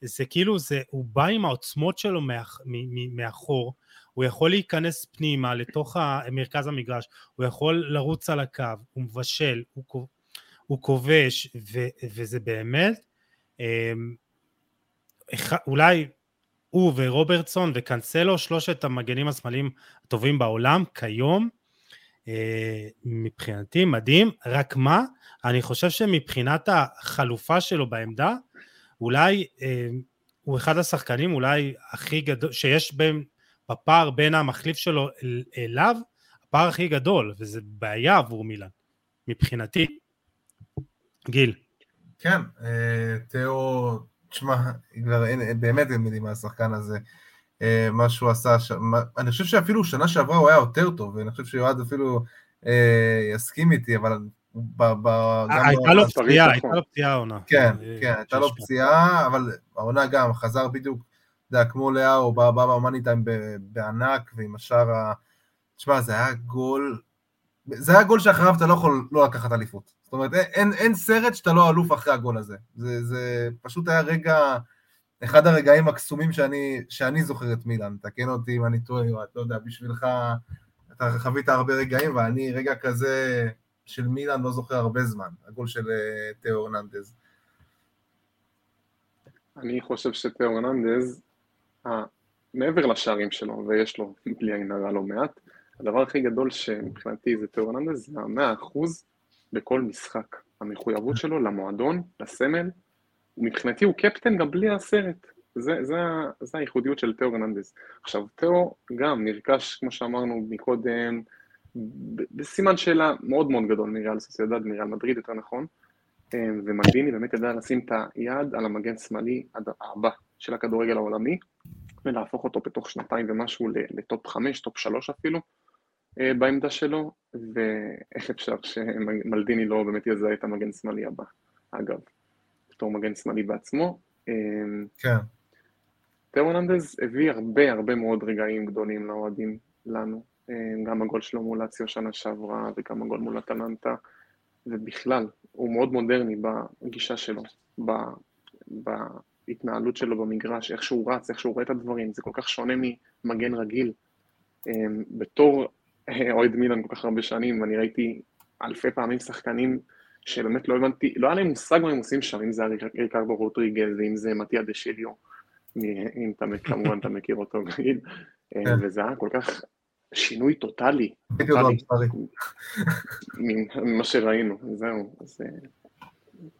זה כאילו, זה, הוא בא עם העוצמות שלו מאח, מאחור, הוא יכול להיכנס פנימה לתוך מרכז המגרש, הוא יכול לרוץ על הקו, הוא מבשל, הוא, הוא כובש, ו, וזה באמת, אמ, אולי הוא ורוברטסון וקנסלו, שלושת המגנים השמאליים הטובים בעולם כיום, אה, מבחינתי מדהים, רק מה, אני חושב שמבחינת החלופה שלו בעמדה, אולי אה, הוא אחד השחקנים אולי הכי גדול, שיש בין, בפער בין המחליף שלו אל, אליו, הפער הכי גדול, וזה בעיה עבור מילן, מבחינתי. גיל. כן, אה, תיאו, תשמע, כבר אין, באמת אין מילים מהשחקן הזה. אה, מה שהוא עשה, ש... אני חושב שאפילו שנה שעברה הוא היה יותר טוב, ואני חושב שיועד אפילו אה, יסכים איתי, אבל ב, ב, הייתה לו פציעה, הייתה לו פציעה העונה. כן, כן, הייתה לו פציעה, אבל העונה גם חזר בדיוק, אתה יודע, כמו לאהו, הוא בא במאני טיים בענק, ועם השאר ה... תשמע, זה היה גול, זה היה גול שאחריו אתה לא יכול לא לקחת אליפות. זאת אומרת, אין, אין סרט שאתה לא אלוף אחרי הגול הזה. זה, זה פשוט היה רגע, אחד הרגעים הקסומים שאני, שאני זוכר את מילאן. תקן אותי אם אני טועה, או אתה יודע, בשבילך, אתה חווית הרבה רגעים, ואני רגע כזה של מילאן לא זוכר הרבה זמן, הגול של אה, תיאו ארננדז. אני חושב שתיאו ארננדז, מעבר לשערים שלו, ויש לו בלי עין הרע לא מעט, הדבר הכי גדול שמבחינתי זה תיאו ארננדז, זה המאה אחוז בכל משחק. המחויבות שלו למועדון, לסמל, ומבחינתי הוא קפטן גם בלי הסרט. זה, זה, זה הייחודיות של תיאו הרננדז. עכשיו, תיאו גם נרכש, כמו שאמרנו מקודם, בסימן שאלה מאוד מאוד גדול מריאל סוסיידד, מריאל מדריד יותר נכון, ומלדיני באמת ידע לשים את היד על המגן שמאלי הבא של הכדורגל העולמי, ולהפוך אותו בתוך שנתיים ומשהו לטופ חמש, טופ שלוש אפילו, בעמדה שלו, ואיך אפשר שמלדיני לא באמת יזהה את המגן שמאלי הבא, אגב, בתור מגן שמאלי בעצמו. אה, כן. טרוננדז הביא הרבה הרבה מאוד רגעים גדולים לאוהדים לנו, אה, גם הגול שלו מול אציו שנה שעברה וגם הגול מול אטלנטה, ובכלל, הוא מאוד מודרני בגישה שלו, בהתנהלות שלו במגרש, איך שהוא רץ, איך שהוא רואה את הדברים, זה כל כך שונה ממגן רגיל. בתור אוהד מילאן כל כך הרבה שנים, ואני ראיתי אלפי פעמים שחקנים שבאמת לא הבנתי, לא היה להם מושג מה הם עושים שם, אם זה ריקרדו רוטריגז, ואם זה מתיה דה שיליו, אם אתה כמובן אתה מכיר אותו גיל, כן. וזה היה כל כך שינוי טוטאלי, ממה שראינו, זהו, אז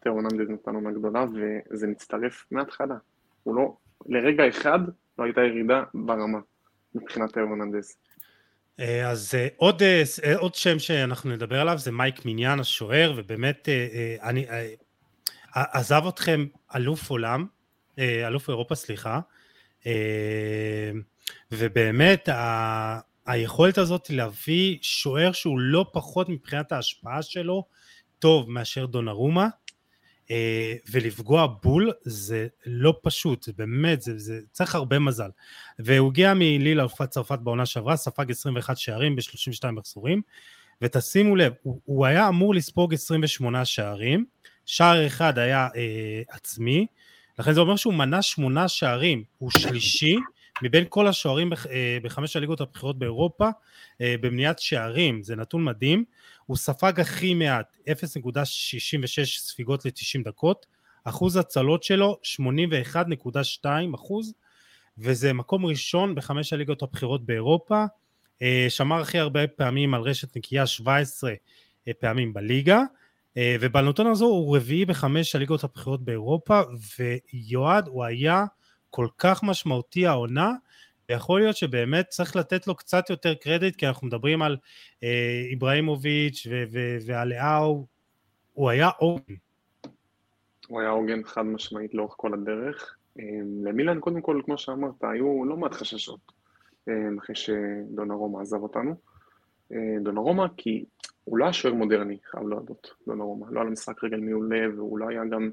תיאו נמדז נתן עונה גדולה, וזה מצטרף מההתחלה, הוא לא, לרגע אחד לא הייתה ירידה ברמה מבחינת תיאו נמדז. אה, אז אה, עוד, אה, עוד שם שאנחנו נדבר עליו זה מייק מיניאן השוער, ובאמת אני, עזב אתכם אלוף עולם, אלוף אירופה סליחה, ובאמת ה, היכולת הזאת להביא שוער שהוא לא פחות מבחינת ההשפעה שלו טוב מאשר דונרומה, אה, ולפגוע בול זה לא פשוט, זה באמת, זה, זה צריך הרבה מזל. והוא הגיע מליל אלופת צרפת בעונה שעברה, ספג 21 שערים ב-32 מחזורים, ותשימו לב, הוא, הוא היה אמור לספוג 28 שערים, שער אחד היה אה, עצמי, לכן זה אומר שהוא מנה שמונה שערים, הוא שלישי מבין כל השוערים אה, בחמש הליגות הבכירות באירופה אה, במניעת שערים, זה נתון מדהים, הוא ספג הכי מעט, 0.66 ספיגות ל-90 דקות, אחוז הצלות שלו 81.2 אחוז, וזה מקום ראשון בחמש הליגות הבכירות באירופה, אה, שמר הכי הרבה פעמים על רשת נקייה 17 אה, פעמים בליגה, ובנותן הזו הוא רביעי בחמש הליגות הבכירות באירופה, ויועד הוא היה כל כך משמעותי העונה, ויכול להיות שבאמת צריך לתת לו קצת יותר קרדיט, כי אנחנו מדברים על אה, איבראימוביץ' ועל לאהו, הוא היה עוגן. הוא היה עוגן חד משמעית לאורך כל הדרך. אה, למילן, קודם כל, כמו שאמרת, היו לא מעט חששות אה, אחרי שדונרומה עזב אותנו. אה, דונרומה, כי הוא לא היה שוער מודרני, חייב להודות, דונרומה. לא היה לו משחק רגל מעולה, והוא לא היה גם...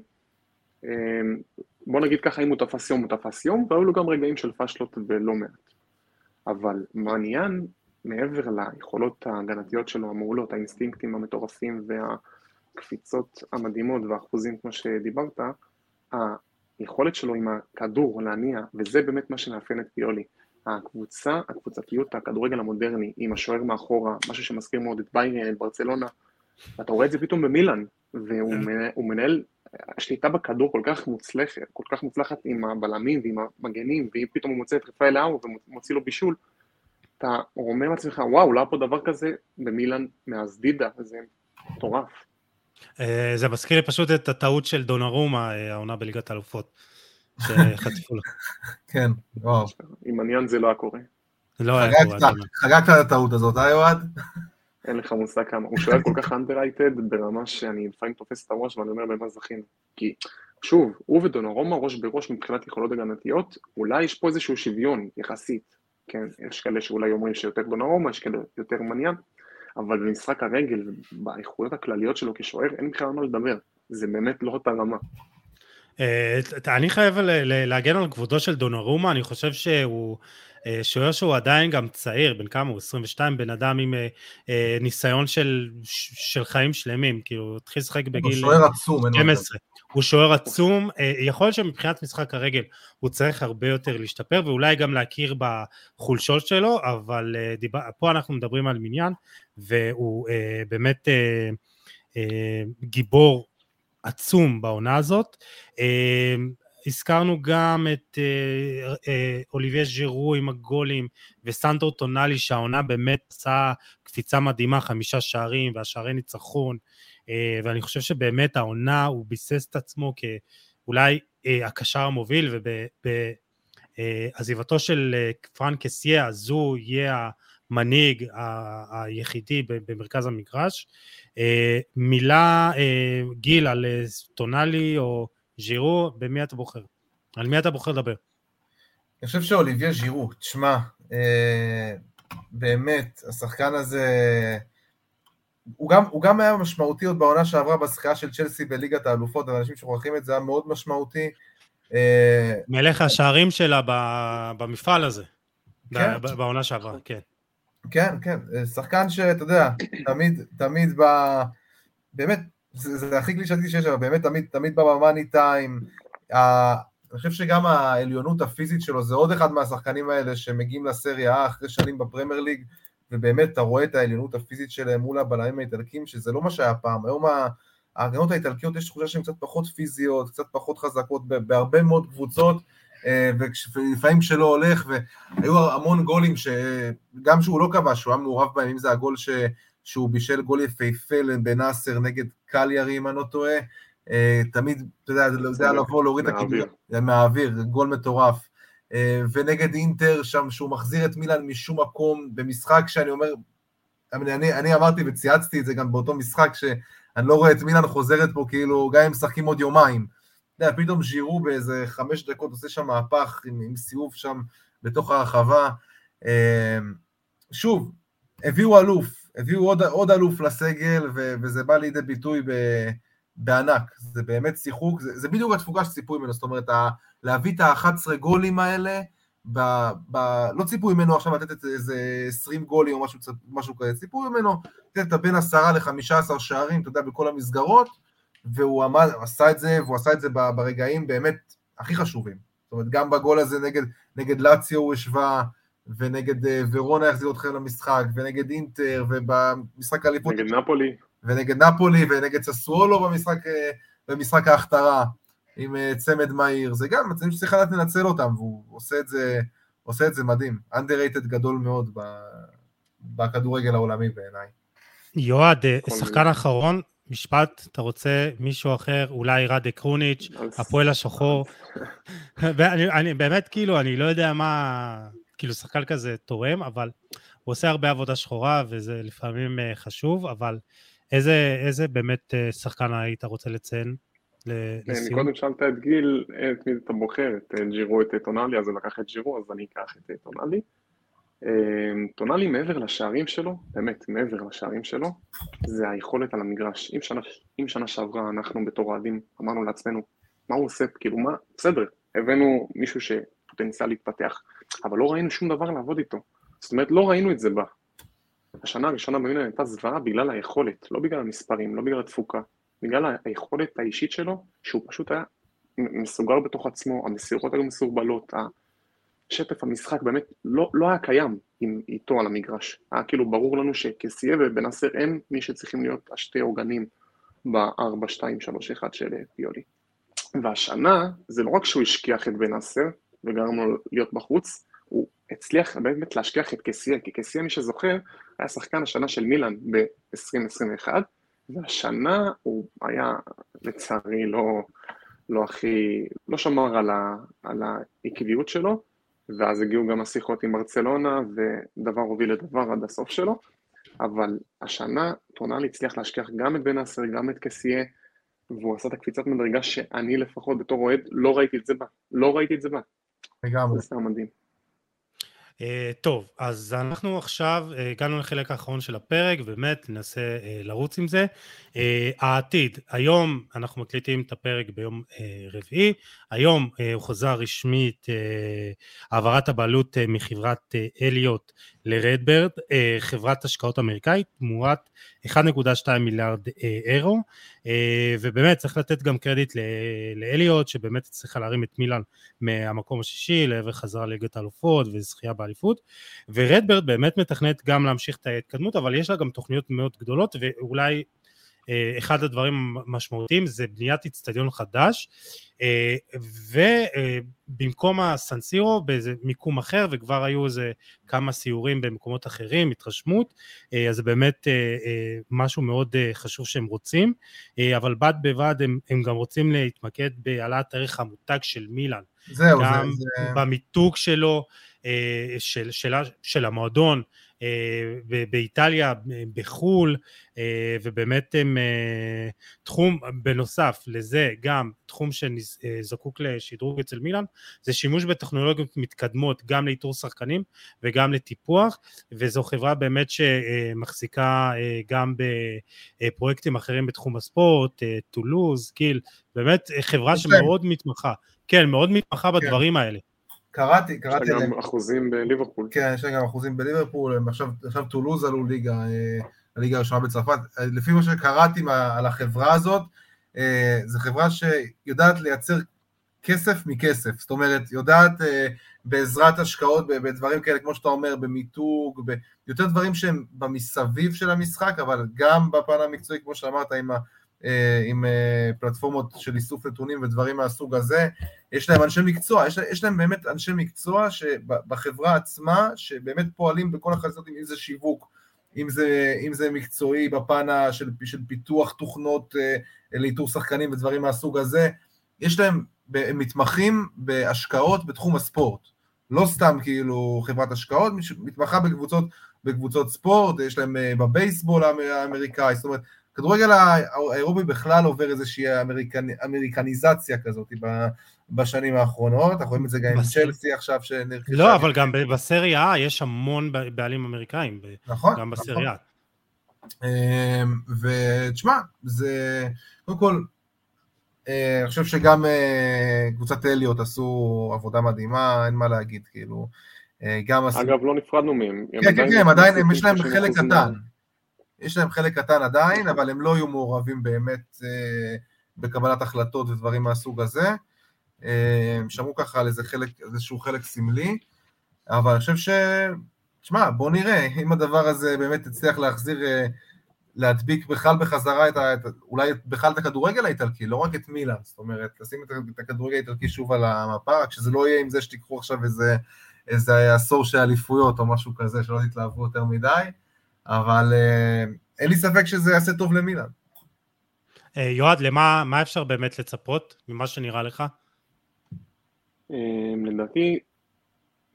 בוא נגיד ככה, אם הוא תפס יום, הוא תפס יום, והיו לו גם רגעים של פשלות ולא מעט. אבל מעניין, מעבר ליכולות ההגנתיות שלו, המעולות, האינסטינקטים המטורפים והקפיצות המדהימות והאחוזים כמו שדיברת, היכולת שלו עם הכדור להניע, וזה באמת מה שמאפיין את פיולי. הקבוצה, הקבוצתיות, הכדורגל המודרני, עם השוער מאחורה, משהו שמזכיר מאוד את ביירן, את ברצלונה, ואתה רואה את זה פתאום במילאן, והוא כן. מנהל השליטה בכדור כל כך מוצלחת, כל כך מוצלחת עם הבלמים ועם המגנים, ואם פתאום הוא מוצא את רפאל לאו ומוציא לו בישול, אתה אומר לעצמך, וואו, לא היה פה דבר כזה במילאן מאז דידה, זה מטורף. אה, זה מזכיר לי פשוט את הטעות של דונרומה, אה, העונה בליגת האלופות, שחטפו לו. כן, וואו. עם עניין זה לא היה קורה. לא היה קורה. חגגת את הטעות הזאת, אה יועד? אין לך מושג כמה. הוא שוער כל כך underrated ברמה שאני לפעמים תופס את הראש ואני אומר במה זכינו. כי שוב, הוא ודונרומה ראש בראש מבחינת יכולות הגנתיות, אולי יש פה איזשהו שוויון יחסית. כן, יש כאלה שאולי אומרים שיותר דונרומה, יש כאלה יותר מניאן, אבל במשחק הרגל, באיכויות הכלליות שלו כשוער, אין בכלל מה לדבר. זה באמת לא אותה רמה. אה, אני חייב להגן על כבודו של דונרומה, אני חושב שהוא שוער שהוא עדיין גם צעיר, בן כמה הוא? 22, בן אדם עם אה, ניסיון של, של חיים שלמים, כאילו, הוא התחיל לשחק בגיל 12. הוא שוער עצום, יכול להיות שמבחינת משחק הרגל הוא צריך הרבה יותר להשתפר ואולי גם להכיר בחולשות שלו, אבל דיבר, פה אנחנו מדברים על מניין והוא באמת גיבור עצום בעונה הזאת. אה, הזכרנו גם את אה, אה, אוליביה ז'ירו עם הגולים וסנדרו טונאלי שהעונה באמת עשה קפיצה מדהימה, חמישה שערים והשערי ניצחון ואני חושב שבאמת העונה הוא ביסס את עצמו כאולי הקשר המוביל ובעזיבתו של פרנק אסיה אז הוא יהיה המנהיג היחידי במרכז המגרש. אה, מילה, אה, גיל, על אה, טונאלי או ז'ירו, במי אתה בוחר? על מי אתה בוחר לדבר? אני חושב שאוליביה ז'ירו, תשמע, באמת, השחקן הזה, הוא גם, הוא גם היה משמעותי עוד בעונה שעברה בשחייה של צ'לסי בליגת האלופות, אנשים שוכחים את זה, היה מאוד משמעותי. מלך השערים שלה במפעל הזה, כן. בעונה שעברה, כן. כן, כן, שחקן שאתה יודע, תמיד, תמיד ב... באמת, זה, זה הכי קלישתי שיש, אבל באמת תמיד, תמיד בא במאני טיים. אני חושב שגם העליונות הפיזית שלו זה עוד אחד מהשחקנים האלה שמגיעים לסריה אחרי שנים בפרמייר ליג, ובאמת אתה רואה את העליונות הפיזית שלהם מול הבלמים האיטלקים, שזה לא מה שהיה פעם. היום ההגנות האיטלקיות יש תחושה שהן קצת פחות פיזיות, קצת פחות חזקות בהרבה מאוד קבוצות. אה, ולפעמים כשלא הולך, והיו המון גולים שגם שהוא לא כבש, שהוא היה מעורב בהם, אם זה הגול ש... שהוא בישל גול יפהפה בנאסר נגד קליארי, אם אני לא טועה, אה, תמיד, אתה יודע, זה היה לבוא, להוריד את הכיוון, מהאוויר, גול מטורף. אה, ונגד אינטר שם, שהוא מחזיר את מילאן משום מקום, במשחק שאני אומר, אני, אני אמרתי וצייצתי את זה גם באותו משחק, שאני לא רואה את מילאן חוזרת פה, כאילו, גם אם משחקים עוד יומיים. אתה יודע, פתאום ז'ירו באיזה חמש דקות עושה שם מהפך עם, עם סיבוב שם בתוך הרחבה. אמ, שוב, הביאו אלוף, הביאו עוד, עוד אלוף לסגל, ו, וזה בא לידי ביטוי ב, בענק. זה באמת שיחוק, זה, זה בדיוק התפוקה שציפו ממנו, זאת אומרת, ה, להביא את ה-11 גולים האלה, ב, ב, לא ציפו ממנו עכשיו לתת איזה 20 גולים או משהו, משהו כזה, ציפו ממנו לתת בין 10 ל-15 שערים, אתה יודע, בכל המסגרות, והוא עמד, עשה את זה, והוא עשה את זה ברגעים באמת הכי חשובים. זאת אומרת, גם בגול הזה נגד, נגד לאציו הוא השווה, ונגד אה, ורונה יחזיר אתכם למשחק, ונגד אינטר, ובמשחק האליפות... נגד נפולי. ונגד נפולי, ונגד ססוולו במשחק, אה, במשחק ההכתרה, עם אה, צמד מהיר. זה גם מצבים שצריך לדעת לנצל אותם, והוא עושה את זה, עושה את זה מדהים. underrated גדול מאוד בכדורגל העולמי בעיניי. יועד, שחקן אחרון, משפט, אתה רוצה מישהו אחר, אולי רדה קרוניץ', הפועל השחור. ואני אני, באמת, כאילו, אני לא יודע מה, כאילו, שחקן כזה תורם, אבל הוא עושה הרבה עבודה שחורה, וזה לפעמים uh, חשוב, אבל איזה, איזה באמת uh, שחקן היית רוצה לציין? לסיום? קודם שאלת את גיל, את מי אתה בוחר, את ג'ירו, את טונאלי, אז הוא לקח את ג'ירו, אז אני אקח את טונאלי. אמ, טונאלי מעבר לשערים שלו, באמת מעבר לשערים שלו, זה היכולת על המגרש. אם שנה, אם שנה שעברה אנחנו בתור אוהדים אמרנו לעצמנו, מה הוא עושה, כאילו מה, בסדר, הבאנו מישהו שפוטנציאל להתפתח, אבל לא ראינו שום דבר לעבוד איתו. זאת אומרת, לא ראינו את זה בה. השנה הראשונה במינון הייתה זוועה בגלל היכולת, לא בגלל המספרים, לא בגלל התפוקה, בגלל היכולת האישית שלו, שהוא פשוט היה מסוגר בתוך עצמו, המסירות היו מסורבלות, שטף המשחק באמת לא, לא היה קיים עם, איתו על המגרש. היה כאילו ברור לנו שכסייה ובנאסר הם מי שצריכים להיות השתי עוגנים ב-4-2-3-1 של פיולי. והשנה, זה לא רק שהוא השכיח את בנאסר וגרם לו להיות בחוץ, הוא הצליח באמת להשכיח את קסיה, כי קסיה, מי שזוכר, היה שחקן השנה של מילאן ב-2021, והשנה הוא היה, לצערי, לא, לא הכי, לא שמר על, ה, על העקביות שלו, ואז הגיעו גם השיחות עם ברצלונה, ודבר הוביל לדבר עד הסוף שלו, אבל השנה טונאלי הצליח להשכיח גם את בן אסר, גם את קסיה, והוא עשה את הקפיצת מדרגה שאני לפחות בתור אוהד לא ראיתי את זה בה, לא ראיתי את זה בה. לגמרי. זה מדהים. Uh, טוב, אז אנחנו עכשיו uh, הגענו לחלק האחרון של הפרק, באמת ננסה uh, לרוץ עם זה. Uh, העתיד, היום אנחנו מקליטים את הפרק ביום uh, רביעי, היום uh, הוא חוזר רשמית uh, העברת הבעלות uh, מחברת uh, אליוט לרדברד, uh, חברת השקעות אמריקאית, תמורת 1.2 מיליארד uh, אירו, uh, ובאמת צריך לתת גם קרדיט לאליוט, שבאמת הצליחה להרים את מילאן מהמקום השישי לעבר חזרה ליגת האלופות וזכייה באליפות, ורדברד באמת מתכנת גם להמשיך את ההתקדמות, אבל יש לה גם תוכניות מאוד גדולות, ואולי אה, אחד הדברים המשמעותיים זה בניית איצטדיון חדש, אה, ובמקום הסנסירו באיזה מיקום אחר, וכבר היו איזה כמה סיורים במקומות אחרים, התרשמות, אה, אז זה באמת משהו מאוד חשוב שהם רוצים, אבל בד בבד הם, הם גם רוצים להתמקד בהעלאת ערך המותג של מילאן. זהו, גם זה, זה... במיתוג שלו, אה, של, של, של המועדון אה, באיטליה, בחו"ל, אה, ובאמת הם תחום, בנוסף לזה גם תחום שזקוק לשדרוג אצל מילאן, זה שימוש בטכנולוגיות מתקדמות גם לאיתור שחקנים וגם לטיפוח, וזו חברה באמת שמחזיקה גם בפרויקטים אחרים בתחום הספורט, טולוז, גיל, באמת חברה שמאוד מתמחה, כן, מאוד מתמחה כן. בדברים האלה. קראתי, קראתי עליהם. יש גם אחוזים בליברפול. כן, יש גם אחוזים בליברפול, הם עכשיו, עכשיו טולוז עלו ליגה, אה, הליגה הראשונה בצרפת. לפי מה שקראתי על החברה הזאת, אה, זו חברה שיודעת לייצר כסף מכסף, זאת אומרת, יודעת אה, בעזרת השקעות בדברים כאלה, כמו שאתה אומר, במיתוג, ביותר דברים שהם במסביב של המשחק, אבל גם בפן המקצועי, כמו שאמרת, עם ה... אה, עם אה, פלטפורמות של איסוף נתונים ודברים מהסוג הזה, יש להם אנשי מקצוע, יש, יש להם באמת אנשי מקצוע בחברה עצמה, שבאמת פועלים בכל החזיות, אם זה שיווק, אם זה, אם זה מקצועי בפן של, של פיתוח תוכנות אה, לאיתור שחקנים ודברים מהסוג הזה, יש להם, הם מתמחים בהשקעות בתחום הספורט, לא סתם כאילו חברת השקעות, מתמחה בקבוצות, בקבוצות ספורט, יש להם בבייסבול האמריקאי, זאת אומרת, הכדורגל האירופי בכלל עובר איזושהי אמריקני, אמריקניזציה כזאת בשנים האחרונות, אנחנו רואים את זה גם עם צ'לסי עכשיו שנרכשה. לא, אבל גם בסריה יש המון בעלים אמריקאים. נכון. גם בסריה. נכון. אמ, ותשמע, זה, קודם כל, אה, אני חושב שגם אה, קבוצת אליוט עשו עבודה מדהימה, אין מה להגיד, כאילו. אה, גם אגב, לא נפרדנו מהם. כן, כן, כן, הם עדיין, יש להם חלק קטן. יש להם חלק קטן עדיין, אבל הם לא יהיו מעורבים באמת אה, בקבלת החלטות ודברים מהסוג הזה. אה, שמעו ככה על איזה חלק, איזשהו חלק סמלי, אבל אני חושב ש... תשמע, בוא נראה, אם הדבר הזה באמת יצליח להחזיר, אה, להדביק בכלל בחזרה את ה... אולי בכלל את הכדורגל האיטלקי, לא רק את מילאן, זאת אומרת, לשים את הכדורגל האיטלקי שוב על המפה, רק שזה לא יהיה עם זה שתיקחו עכשיו איזה, איזה עשור של אליפויות או משהו כזה, שלא תתלהבו יותר מדי. אבל אה, אין לי ספק שזה יעשה טוב למילאן. אה, יועד, למה מה אפשר באמת לצפות ממה שנראה לך? אה, לדעתי,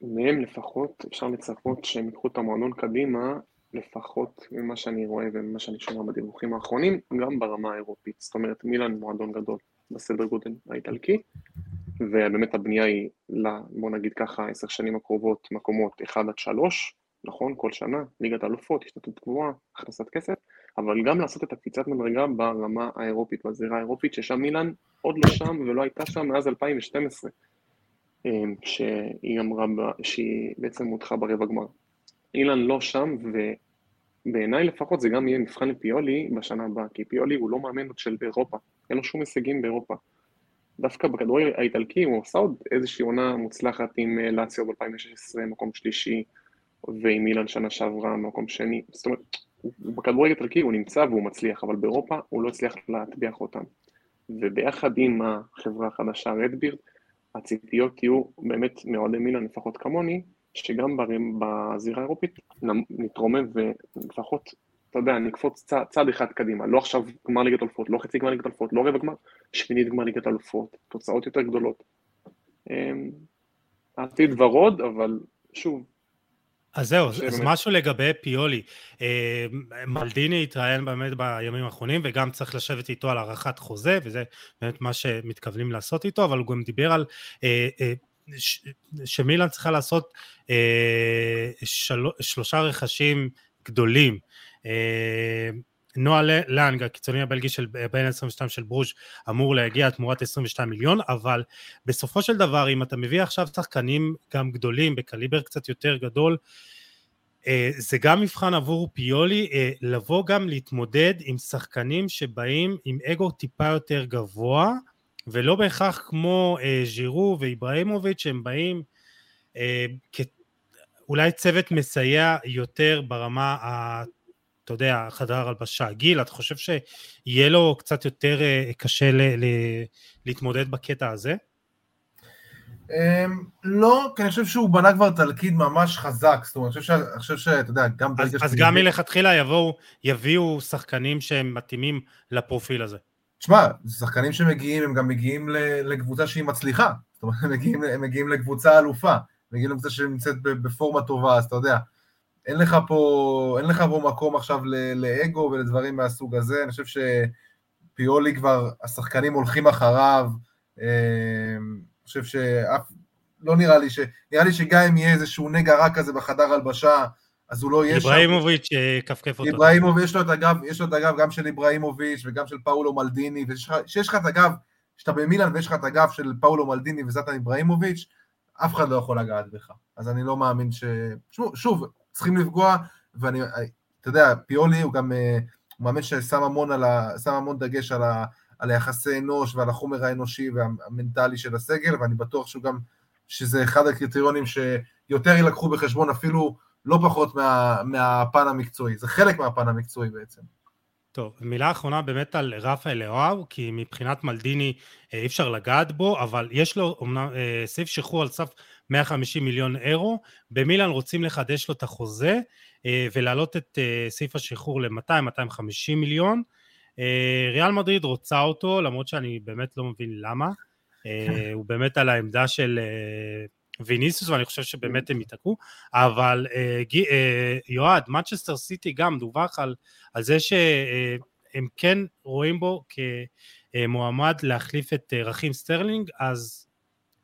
מהם לפחות אפשר לצפות שהם ייקחו את המועדון קדימה, לפחות ממה שאני רואה וממה שאני שומע בדיווחים האחרונים, גם ברמה האירופית. זאת אומרת, מילאן מועדון גדול בסדר גודל האיטלקי, ובאמת הבנייה היא, בוא נגיד ככה, עשר שנים הקרובות, מקומות 1 עד 3, נכון, כל שנה, ליגת האלופות, השתתפות קבועה, הכנסת כסף, אבל גם לעשות את הקפיצת מדרגה ברמה האירופית, בזירה האירופית, ששם מילאן עוד לא שם ולא הייתה שם מאז 2012, אמ, כשהיא אמרה שהיא בעצם הודחה ברבע גמר. אילן לא שם, ובעיניי לפחות זה גם יהיה מבחן לפיולי בשנה הבאה, כי פיולי הוא לא מאמן עוד של באירופה, אין לו שום הישגים באירופה. דווקא בכדורגל האיטלקי הוא עושה עוד איזושהי עונה מוצלחת עם אה, לאציו ב-2016, מקום שלישי, ועם אילן שנה שעברה מקום שני, זאת אומרת, בכדורגל איטלקי הוא נמצא והוא מצליח, אבל באירופה הוא לא הצליח להטביח אותם. וביחד עם החברה החדשה רדבירד, הציפיות יהיו באמת מאוהדי מילן, לפחות כמוני, שגם בזירה האירופית נתרומם ולפחות, אתה יודע, נקפוץ צע, צעד אחד קדימה, לא עכשיו גמר ליגת אלופות, לא חצי גמר ליגת אלופות, לא רבע גמר, שמינית גמר ליגת אלופות, תוצאות יותר גדולות. אמ, העתיד ורוד, אבל שוב, אז זהו, אז משהו לגבי פיולי. אה, מלדיני התראיין באמת בימים האחרונים, וגם צריך לשבת איתו על הארכת חוזה, וזה באמת מה שמתכוונים לעשות איתו, אבל הוא גם דיבר על אה, אה, שמילן צריכה לעשות שלושה רכשים גדולים. נועה לאנג, הקיצוני הבלגי של בין 22 של ברוז' אמור להגיע תמורת 22 מיליון, אבל בסופו של דבר אם אתה מביא עכשיו שחקנים גם גדולים בקליבר קצת יותר גדול, אה, זה גם מבחן עבור פיולי אה, לבוא גם להתמודד עם שחקנים שבאים עם אגו טיפה יותר גבוה ולא בהכרח כמו אה, ז'ירו ואיבראימוביץ' שהם באים אולי צוות מסייע יותר ברמה אתה יודע, חדר הלבשה. גיל, אתה חושב שיהיה לו קצת יותר אה, קשה ל- ל- להתמודד בקטע הזה? אמ, לא, כי אני חושב שהוא בנה כבר תלכיד ממש חזק, זאת אומרת, אני חושב שאתה יודע, גם ברגע אז, אז גם מלכתחילה יבואו, יביאו שחקנים שהם מתאימים לפרופיל הזה. תשמע, שחקנים שמגיעים, הם גם מגיעים לקבוצה שהיא מצליחה, זאת אומרת, הם מגיעים, הם מגיעים לקבוצה אלופה, מגיעים לקבוצה שנמצאת בפורמה טובה, אז אתה יודע, אין לך פה, אין לך פה מקום עכשיו לאגו ולדברים מהסוג הזה, אני חושב שפיולי כבר, השחקנים הולכים אחריו, אמ, אני חושב שאף, לא נראה לי ש... נראה לי שגם אם יהיה איזשהו נגע רע כזה בחדר הלבשה, אז הוא לא יהיה שם. איבראימוביץ' אה, כפכף אותו. איבראימוביץ', יש לו את הגב, יש לו את הגב גם של איבראימוביץ' וגם של פאולו מלדיני, ושיש לך את הגב, שאתה במילאן ויש לך את הגב של פאולו מלדיני וזאטן איבראימוביץ', אף אחד לא יכול לגעת בך. אז אני לא מאמין ש... שוב צריכים לפגוע, ואני, אתה יודע, פיולי הוא גם, אה, הוא מאמין ששם המון, ה, שם המון דגש על, ה, על היחסי אנוש ועל החומר האנושי והמנטלי של הסגל, ואני בטוח שהוא גם, שזה אחד הקריטריונים שיותר יילקחו בחשבון אפילו לא פחות מה, מהפן המקצועי, זה חלק מהפן המקצועי בעצם. טוב, מילה אחרונה באמת על רפאל לאואו, כי מבחינת מלדיני אה, אי אפשר לגעת בו, אבל יש לו אומנם אה, סעיף שחרור על סף 150 מיליון אירו, במילאן רוצים לחדש לו את החוזה אה, ולהעלות את סעיף השחרור ל-200-250 מיליון. ריאל מדריד רוצה אותו, למרות שאני באמת לא מבין למה. הוא באמת על העמדה של ויניסיוס, ואני חושב שבאמת הם ייתקעו, אבל יועד, מצ'סטר סיטי גם דווח על על זה שהם כן רואים בו כמועמד להחליף את אה, רחים סטרלינג, אז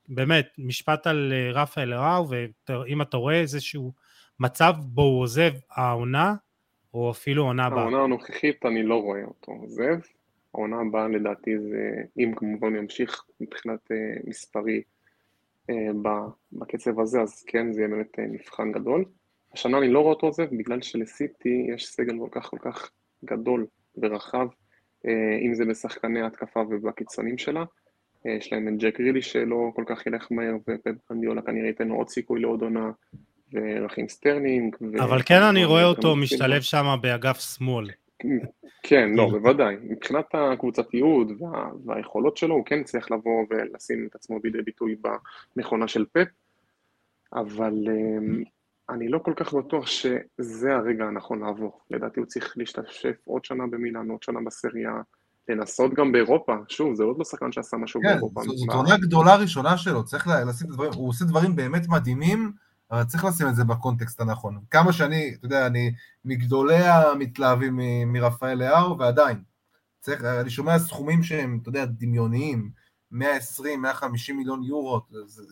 באמת, משפט על אה, רפאל לאאו, ואם אתה רואה איזשהו מצב בו הוא עוזב העונה, או אפילו עונה הבאה. העונה הנוכחית אני לא רואה אותו עוזב, העונה הבאה לדעתי זה, אם כמובן ימשיך מבחינת אה, מספרי בקצב הזה, אז כן, זה יהיה באמת מבחן גדול. השנה אני לא רואה אותו עוזב, בגלל שלסיטי יש סגל כל כך כל כך גדול ורחב, אה, אם זה בשחקני ההתקפה ובקיצונים שלה. אה, יש להם את ג'ק גריליש שלא כל כך הלך מהר, וגווארדיולה כנראה ייתן לו עוד סיכוי לעוד עונה, ורחים סטרלינג. אבל כן אני רואה אותו משתלב שם באגף שמאל. כן, לא, בוודאי. מבחינת הקבוצתיות וה, והיכולות שלו, הוא כן צריך לבוא ולשים את עצמו לידי ביטוי במכונה של פפ, אבל אה, אני לא כל כך בטוח שזה הרגע הנכון לעבור. לדעתי הוא צריך להשתפשף עוד שנה במילאן, עוד שנה בסריה, לנסות גם באירופה. שוב, זה עוד לא שחקן שעשה משהו כן, באירופה. כן, זאת עונה גדולה ראשונה שלו, צריך לשים את הדברים, הוא עושה דברים באמת מדהימים, אבל צריך לשים את זה בקונטקסט הנכון. כמה שאני, אתה יודע, אני מגדולי המתלהבים מרפאל לאהו, ועדיין. צריך, אני שומע סכומים שהם, אתה יודע, דמיוניים, 120, 150 מיליון יורו, זה,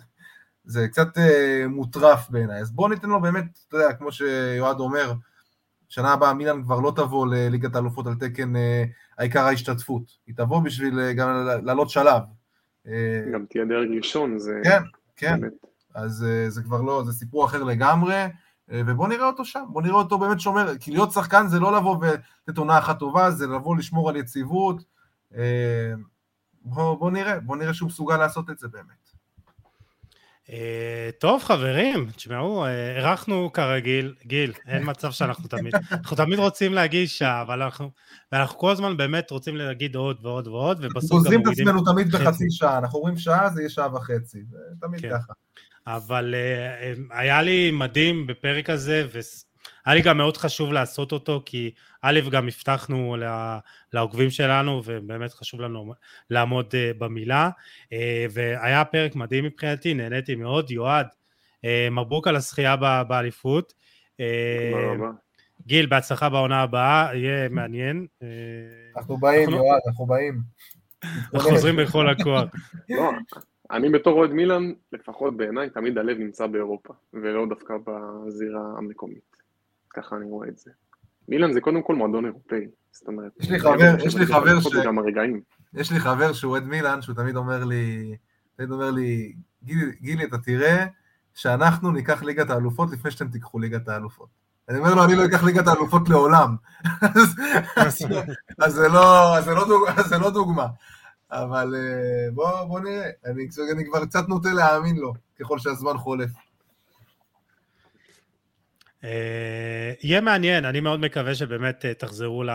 זה קצת אה, מוטרף בעיניי. אז בואו ניתן לו באמת, אתה יודע, כמו שיועד אומר, שנה הבאה מילאן כבר לא תבוא לליגת האלופות על תקן אה, העיקר ההשתתפות, היא תבוא בשביל אה, גם לעלות שלב. אה, גם תהיה דרג ראשון, זה... כן, כן. באמת. אז אה, זה כבר לא, זה סיפור אחר לגמרי, אה, ובוא נראה אותו שם, בוא נראה אותו באמת שומר, כי להיות שחקן זה לא לבוא ולתת עונה אחת טובה, זה לבוא לשמור על יציבות. אה, בוא, בוא נראה, בוא נראה שהוא מסוגל לעשות את זה באמת. טוב חברים, תשמעו, אירחנו כרגיל, גיל, אין מצב שאנחנו תמיד, אנחנו תמיד רוצים להגיד שעה, אבל אנחנו, ואנחנו כל הזמן באמת רוצים להגיד עוד ועוד ועוד, ובסוף גם מורידים... גוזרים את עצמנו תמיד בחצי שעה, אנחנו אומרים שעה זה יהיה שעה וחצי, זה תמיד כן. ככה. אבל uh, היה לי מדהים בפרק הזה, והיה לי גם מאוד חשוב לעשות אותו, כי א', גם הבטחנו לעוקבים שלנו, ובאמת חשוב לנו לעמוד uh, במילה, uh, והיה פרק מדהים מבחינתי, נהניתי מאוד. יועד, מבוק על הזכייה באליפות. תודה רבה. גיל, בהצלחה בעונה הבאה, יהיה מעניין. אנחנו באים, יועד, אנחנו באים. אנחנו חוזרים בכל הכוח. לא, אני בתור אוהד מילאן, לפחות בעיניי, תמיד הלב נמצא באירופה, ולא דווקא בזירה המקומית. ככה אני רואה את זה. מילאן זה קודם כל מועדון אירופאי, זאת אומרת... יש לי חבר, יש לי חבר ש... גם הרגעים. יש לי חבר שהוא אוהד מילאן, שהוא תמיד אומר לי, תמיד אומר לי, גילי, גילי, אתה תראה שאנחנו ניקח ליגת האלופות לפני שאתם תיקחו ליגת האלופות. אני אומר לו, אני לא אקח ליגת האלופות לעולם. אז זה לא דוגמה. אבל אה, בוא, בוא נראה, אני, אני כבר קצת נוטה להאמין לו, ככל שהזמן חולף. Uh, יהיה מעניין, אני מאוד מקווה שבאמת uh, תחזרו uh,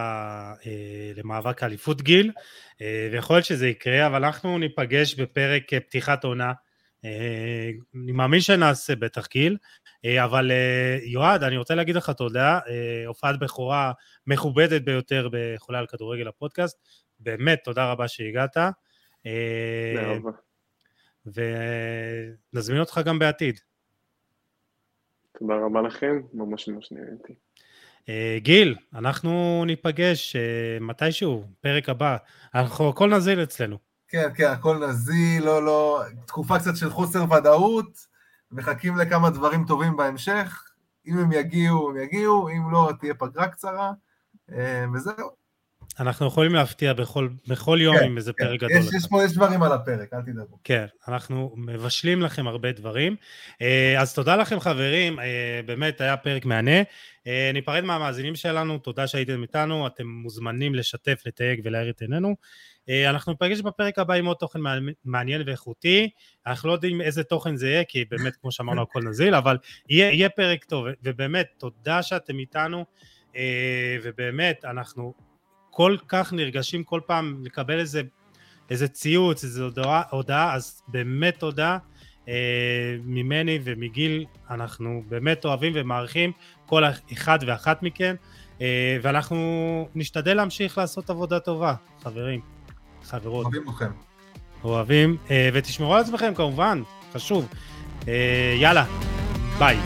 למאבק האליפות גיל, uh, ויכול להיות שזה יקרה, אבל אנחנו ניפגש בפרק uh, פתיחת עונה. Uh, אני מאמין שנעשה בטח גיל, uh, אבל uh, יועד, אני רוצה להגיד לך תודה, הופעת בכורה מכובדת ביותר בחולה על כדורגל הפודקאסט, באמת, תודה רבה שהגעת. אה, ונזמין אותך גם בעתיד. תודה רבה לכם, ממש ממש נהניתי. אה, גיל, אנחנו ניפגש אה, מתישהו, פרק הבא. אנחנו הכל נזיל אצלנו. כן, כן, הכל נזיל, לא, לא, תקופה קצת של חוסר ודאות, מחכים לכמה דברים טובים בהמשך. אם הם יגיעו, הם יגיעו, אם לא, תהיה פגרה קצרה, וזהו. אנחנו יכולים להפתיע בכל, בכל יום כן, עם איזה כן. פרק גדול. יש, יש פה, יש דברים על הפרק, אל תדאגו. כן, אנחנו מבשלים לכם הרבה דברים. אה, אז תודה לכם חברים, אה, באמת היה פרק מהנה. אה, ניפרד מהמאזינים שלנו, תודה שהייתם איתנו, אתם מוזמנים לשתף, לתייג ולהאיר את עינינו. אנחנו ניפגש בפרק הבא עם עוד תוכן מעניין ואיכותי, אנחנו לא יודעים איזה תוכן זה יהיה, כי באמת, כמו שאמרנו, הכל נזיל, אבל יהיה, יהיה פרק טוב, ובאמת, תודה שאתם איתנו, ובאמת, אנחנו כל כך נרגשים כל פעם לקבל איזה, איזה ציוץ, איזו הודעה, הודעה, אז באמת תודה אה, ממני ומגיל, אנחנו באמת אוהבים ומעריכים כל אחד ואחת מכם, אה, ואנחנו נשתדל להמשיך לעשות עבודה טובה, חברים, חברות. אוהבים אתכם. אוהבים, אה, ותשמרו על עצמכם כמובן, חשוב. אה, יאללה, ביי.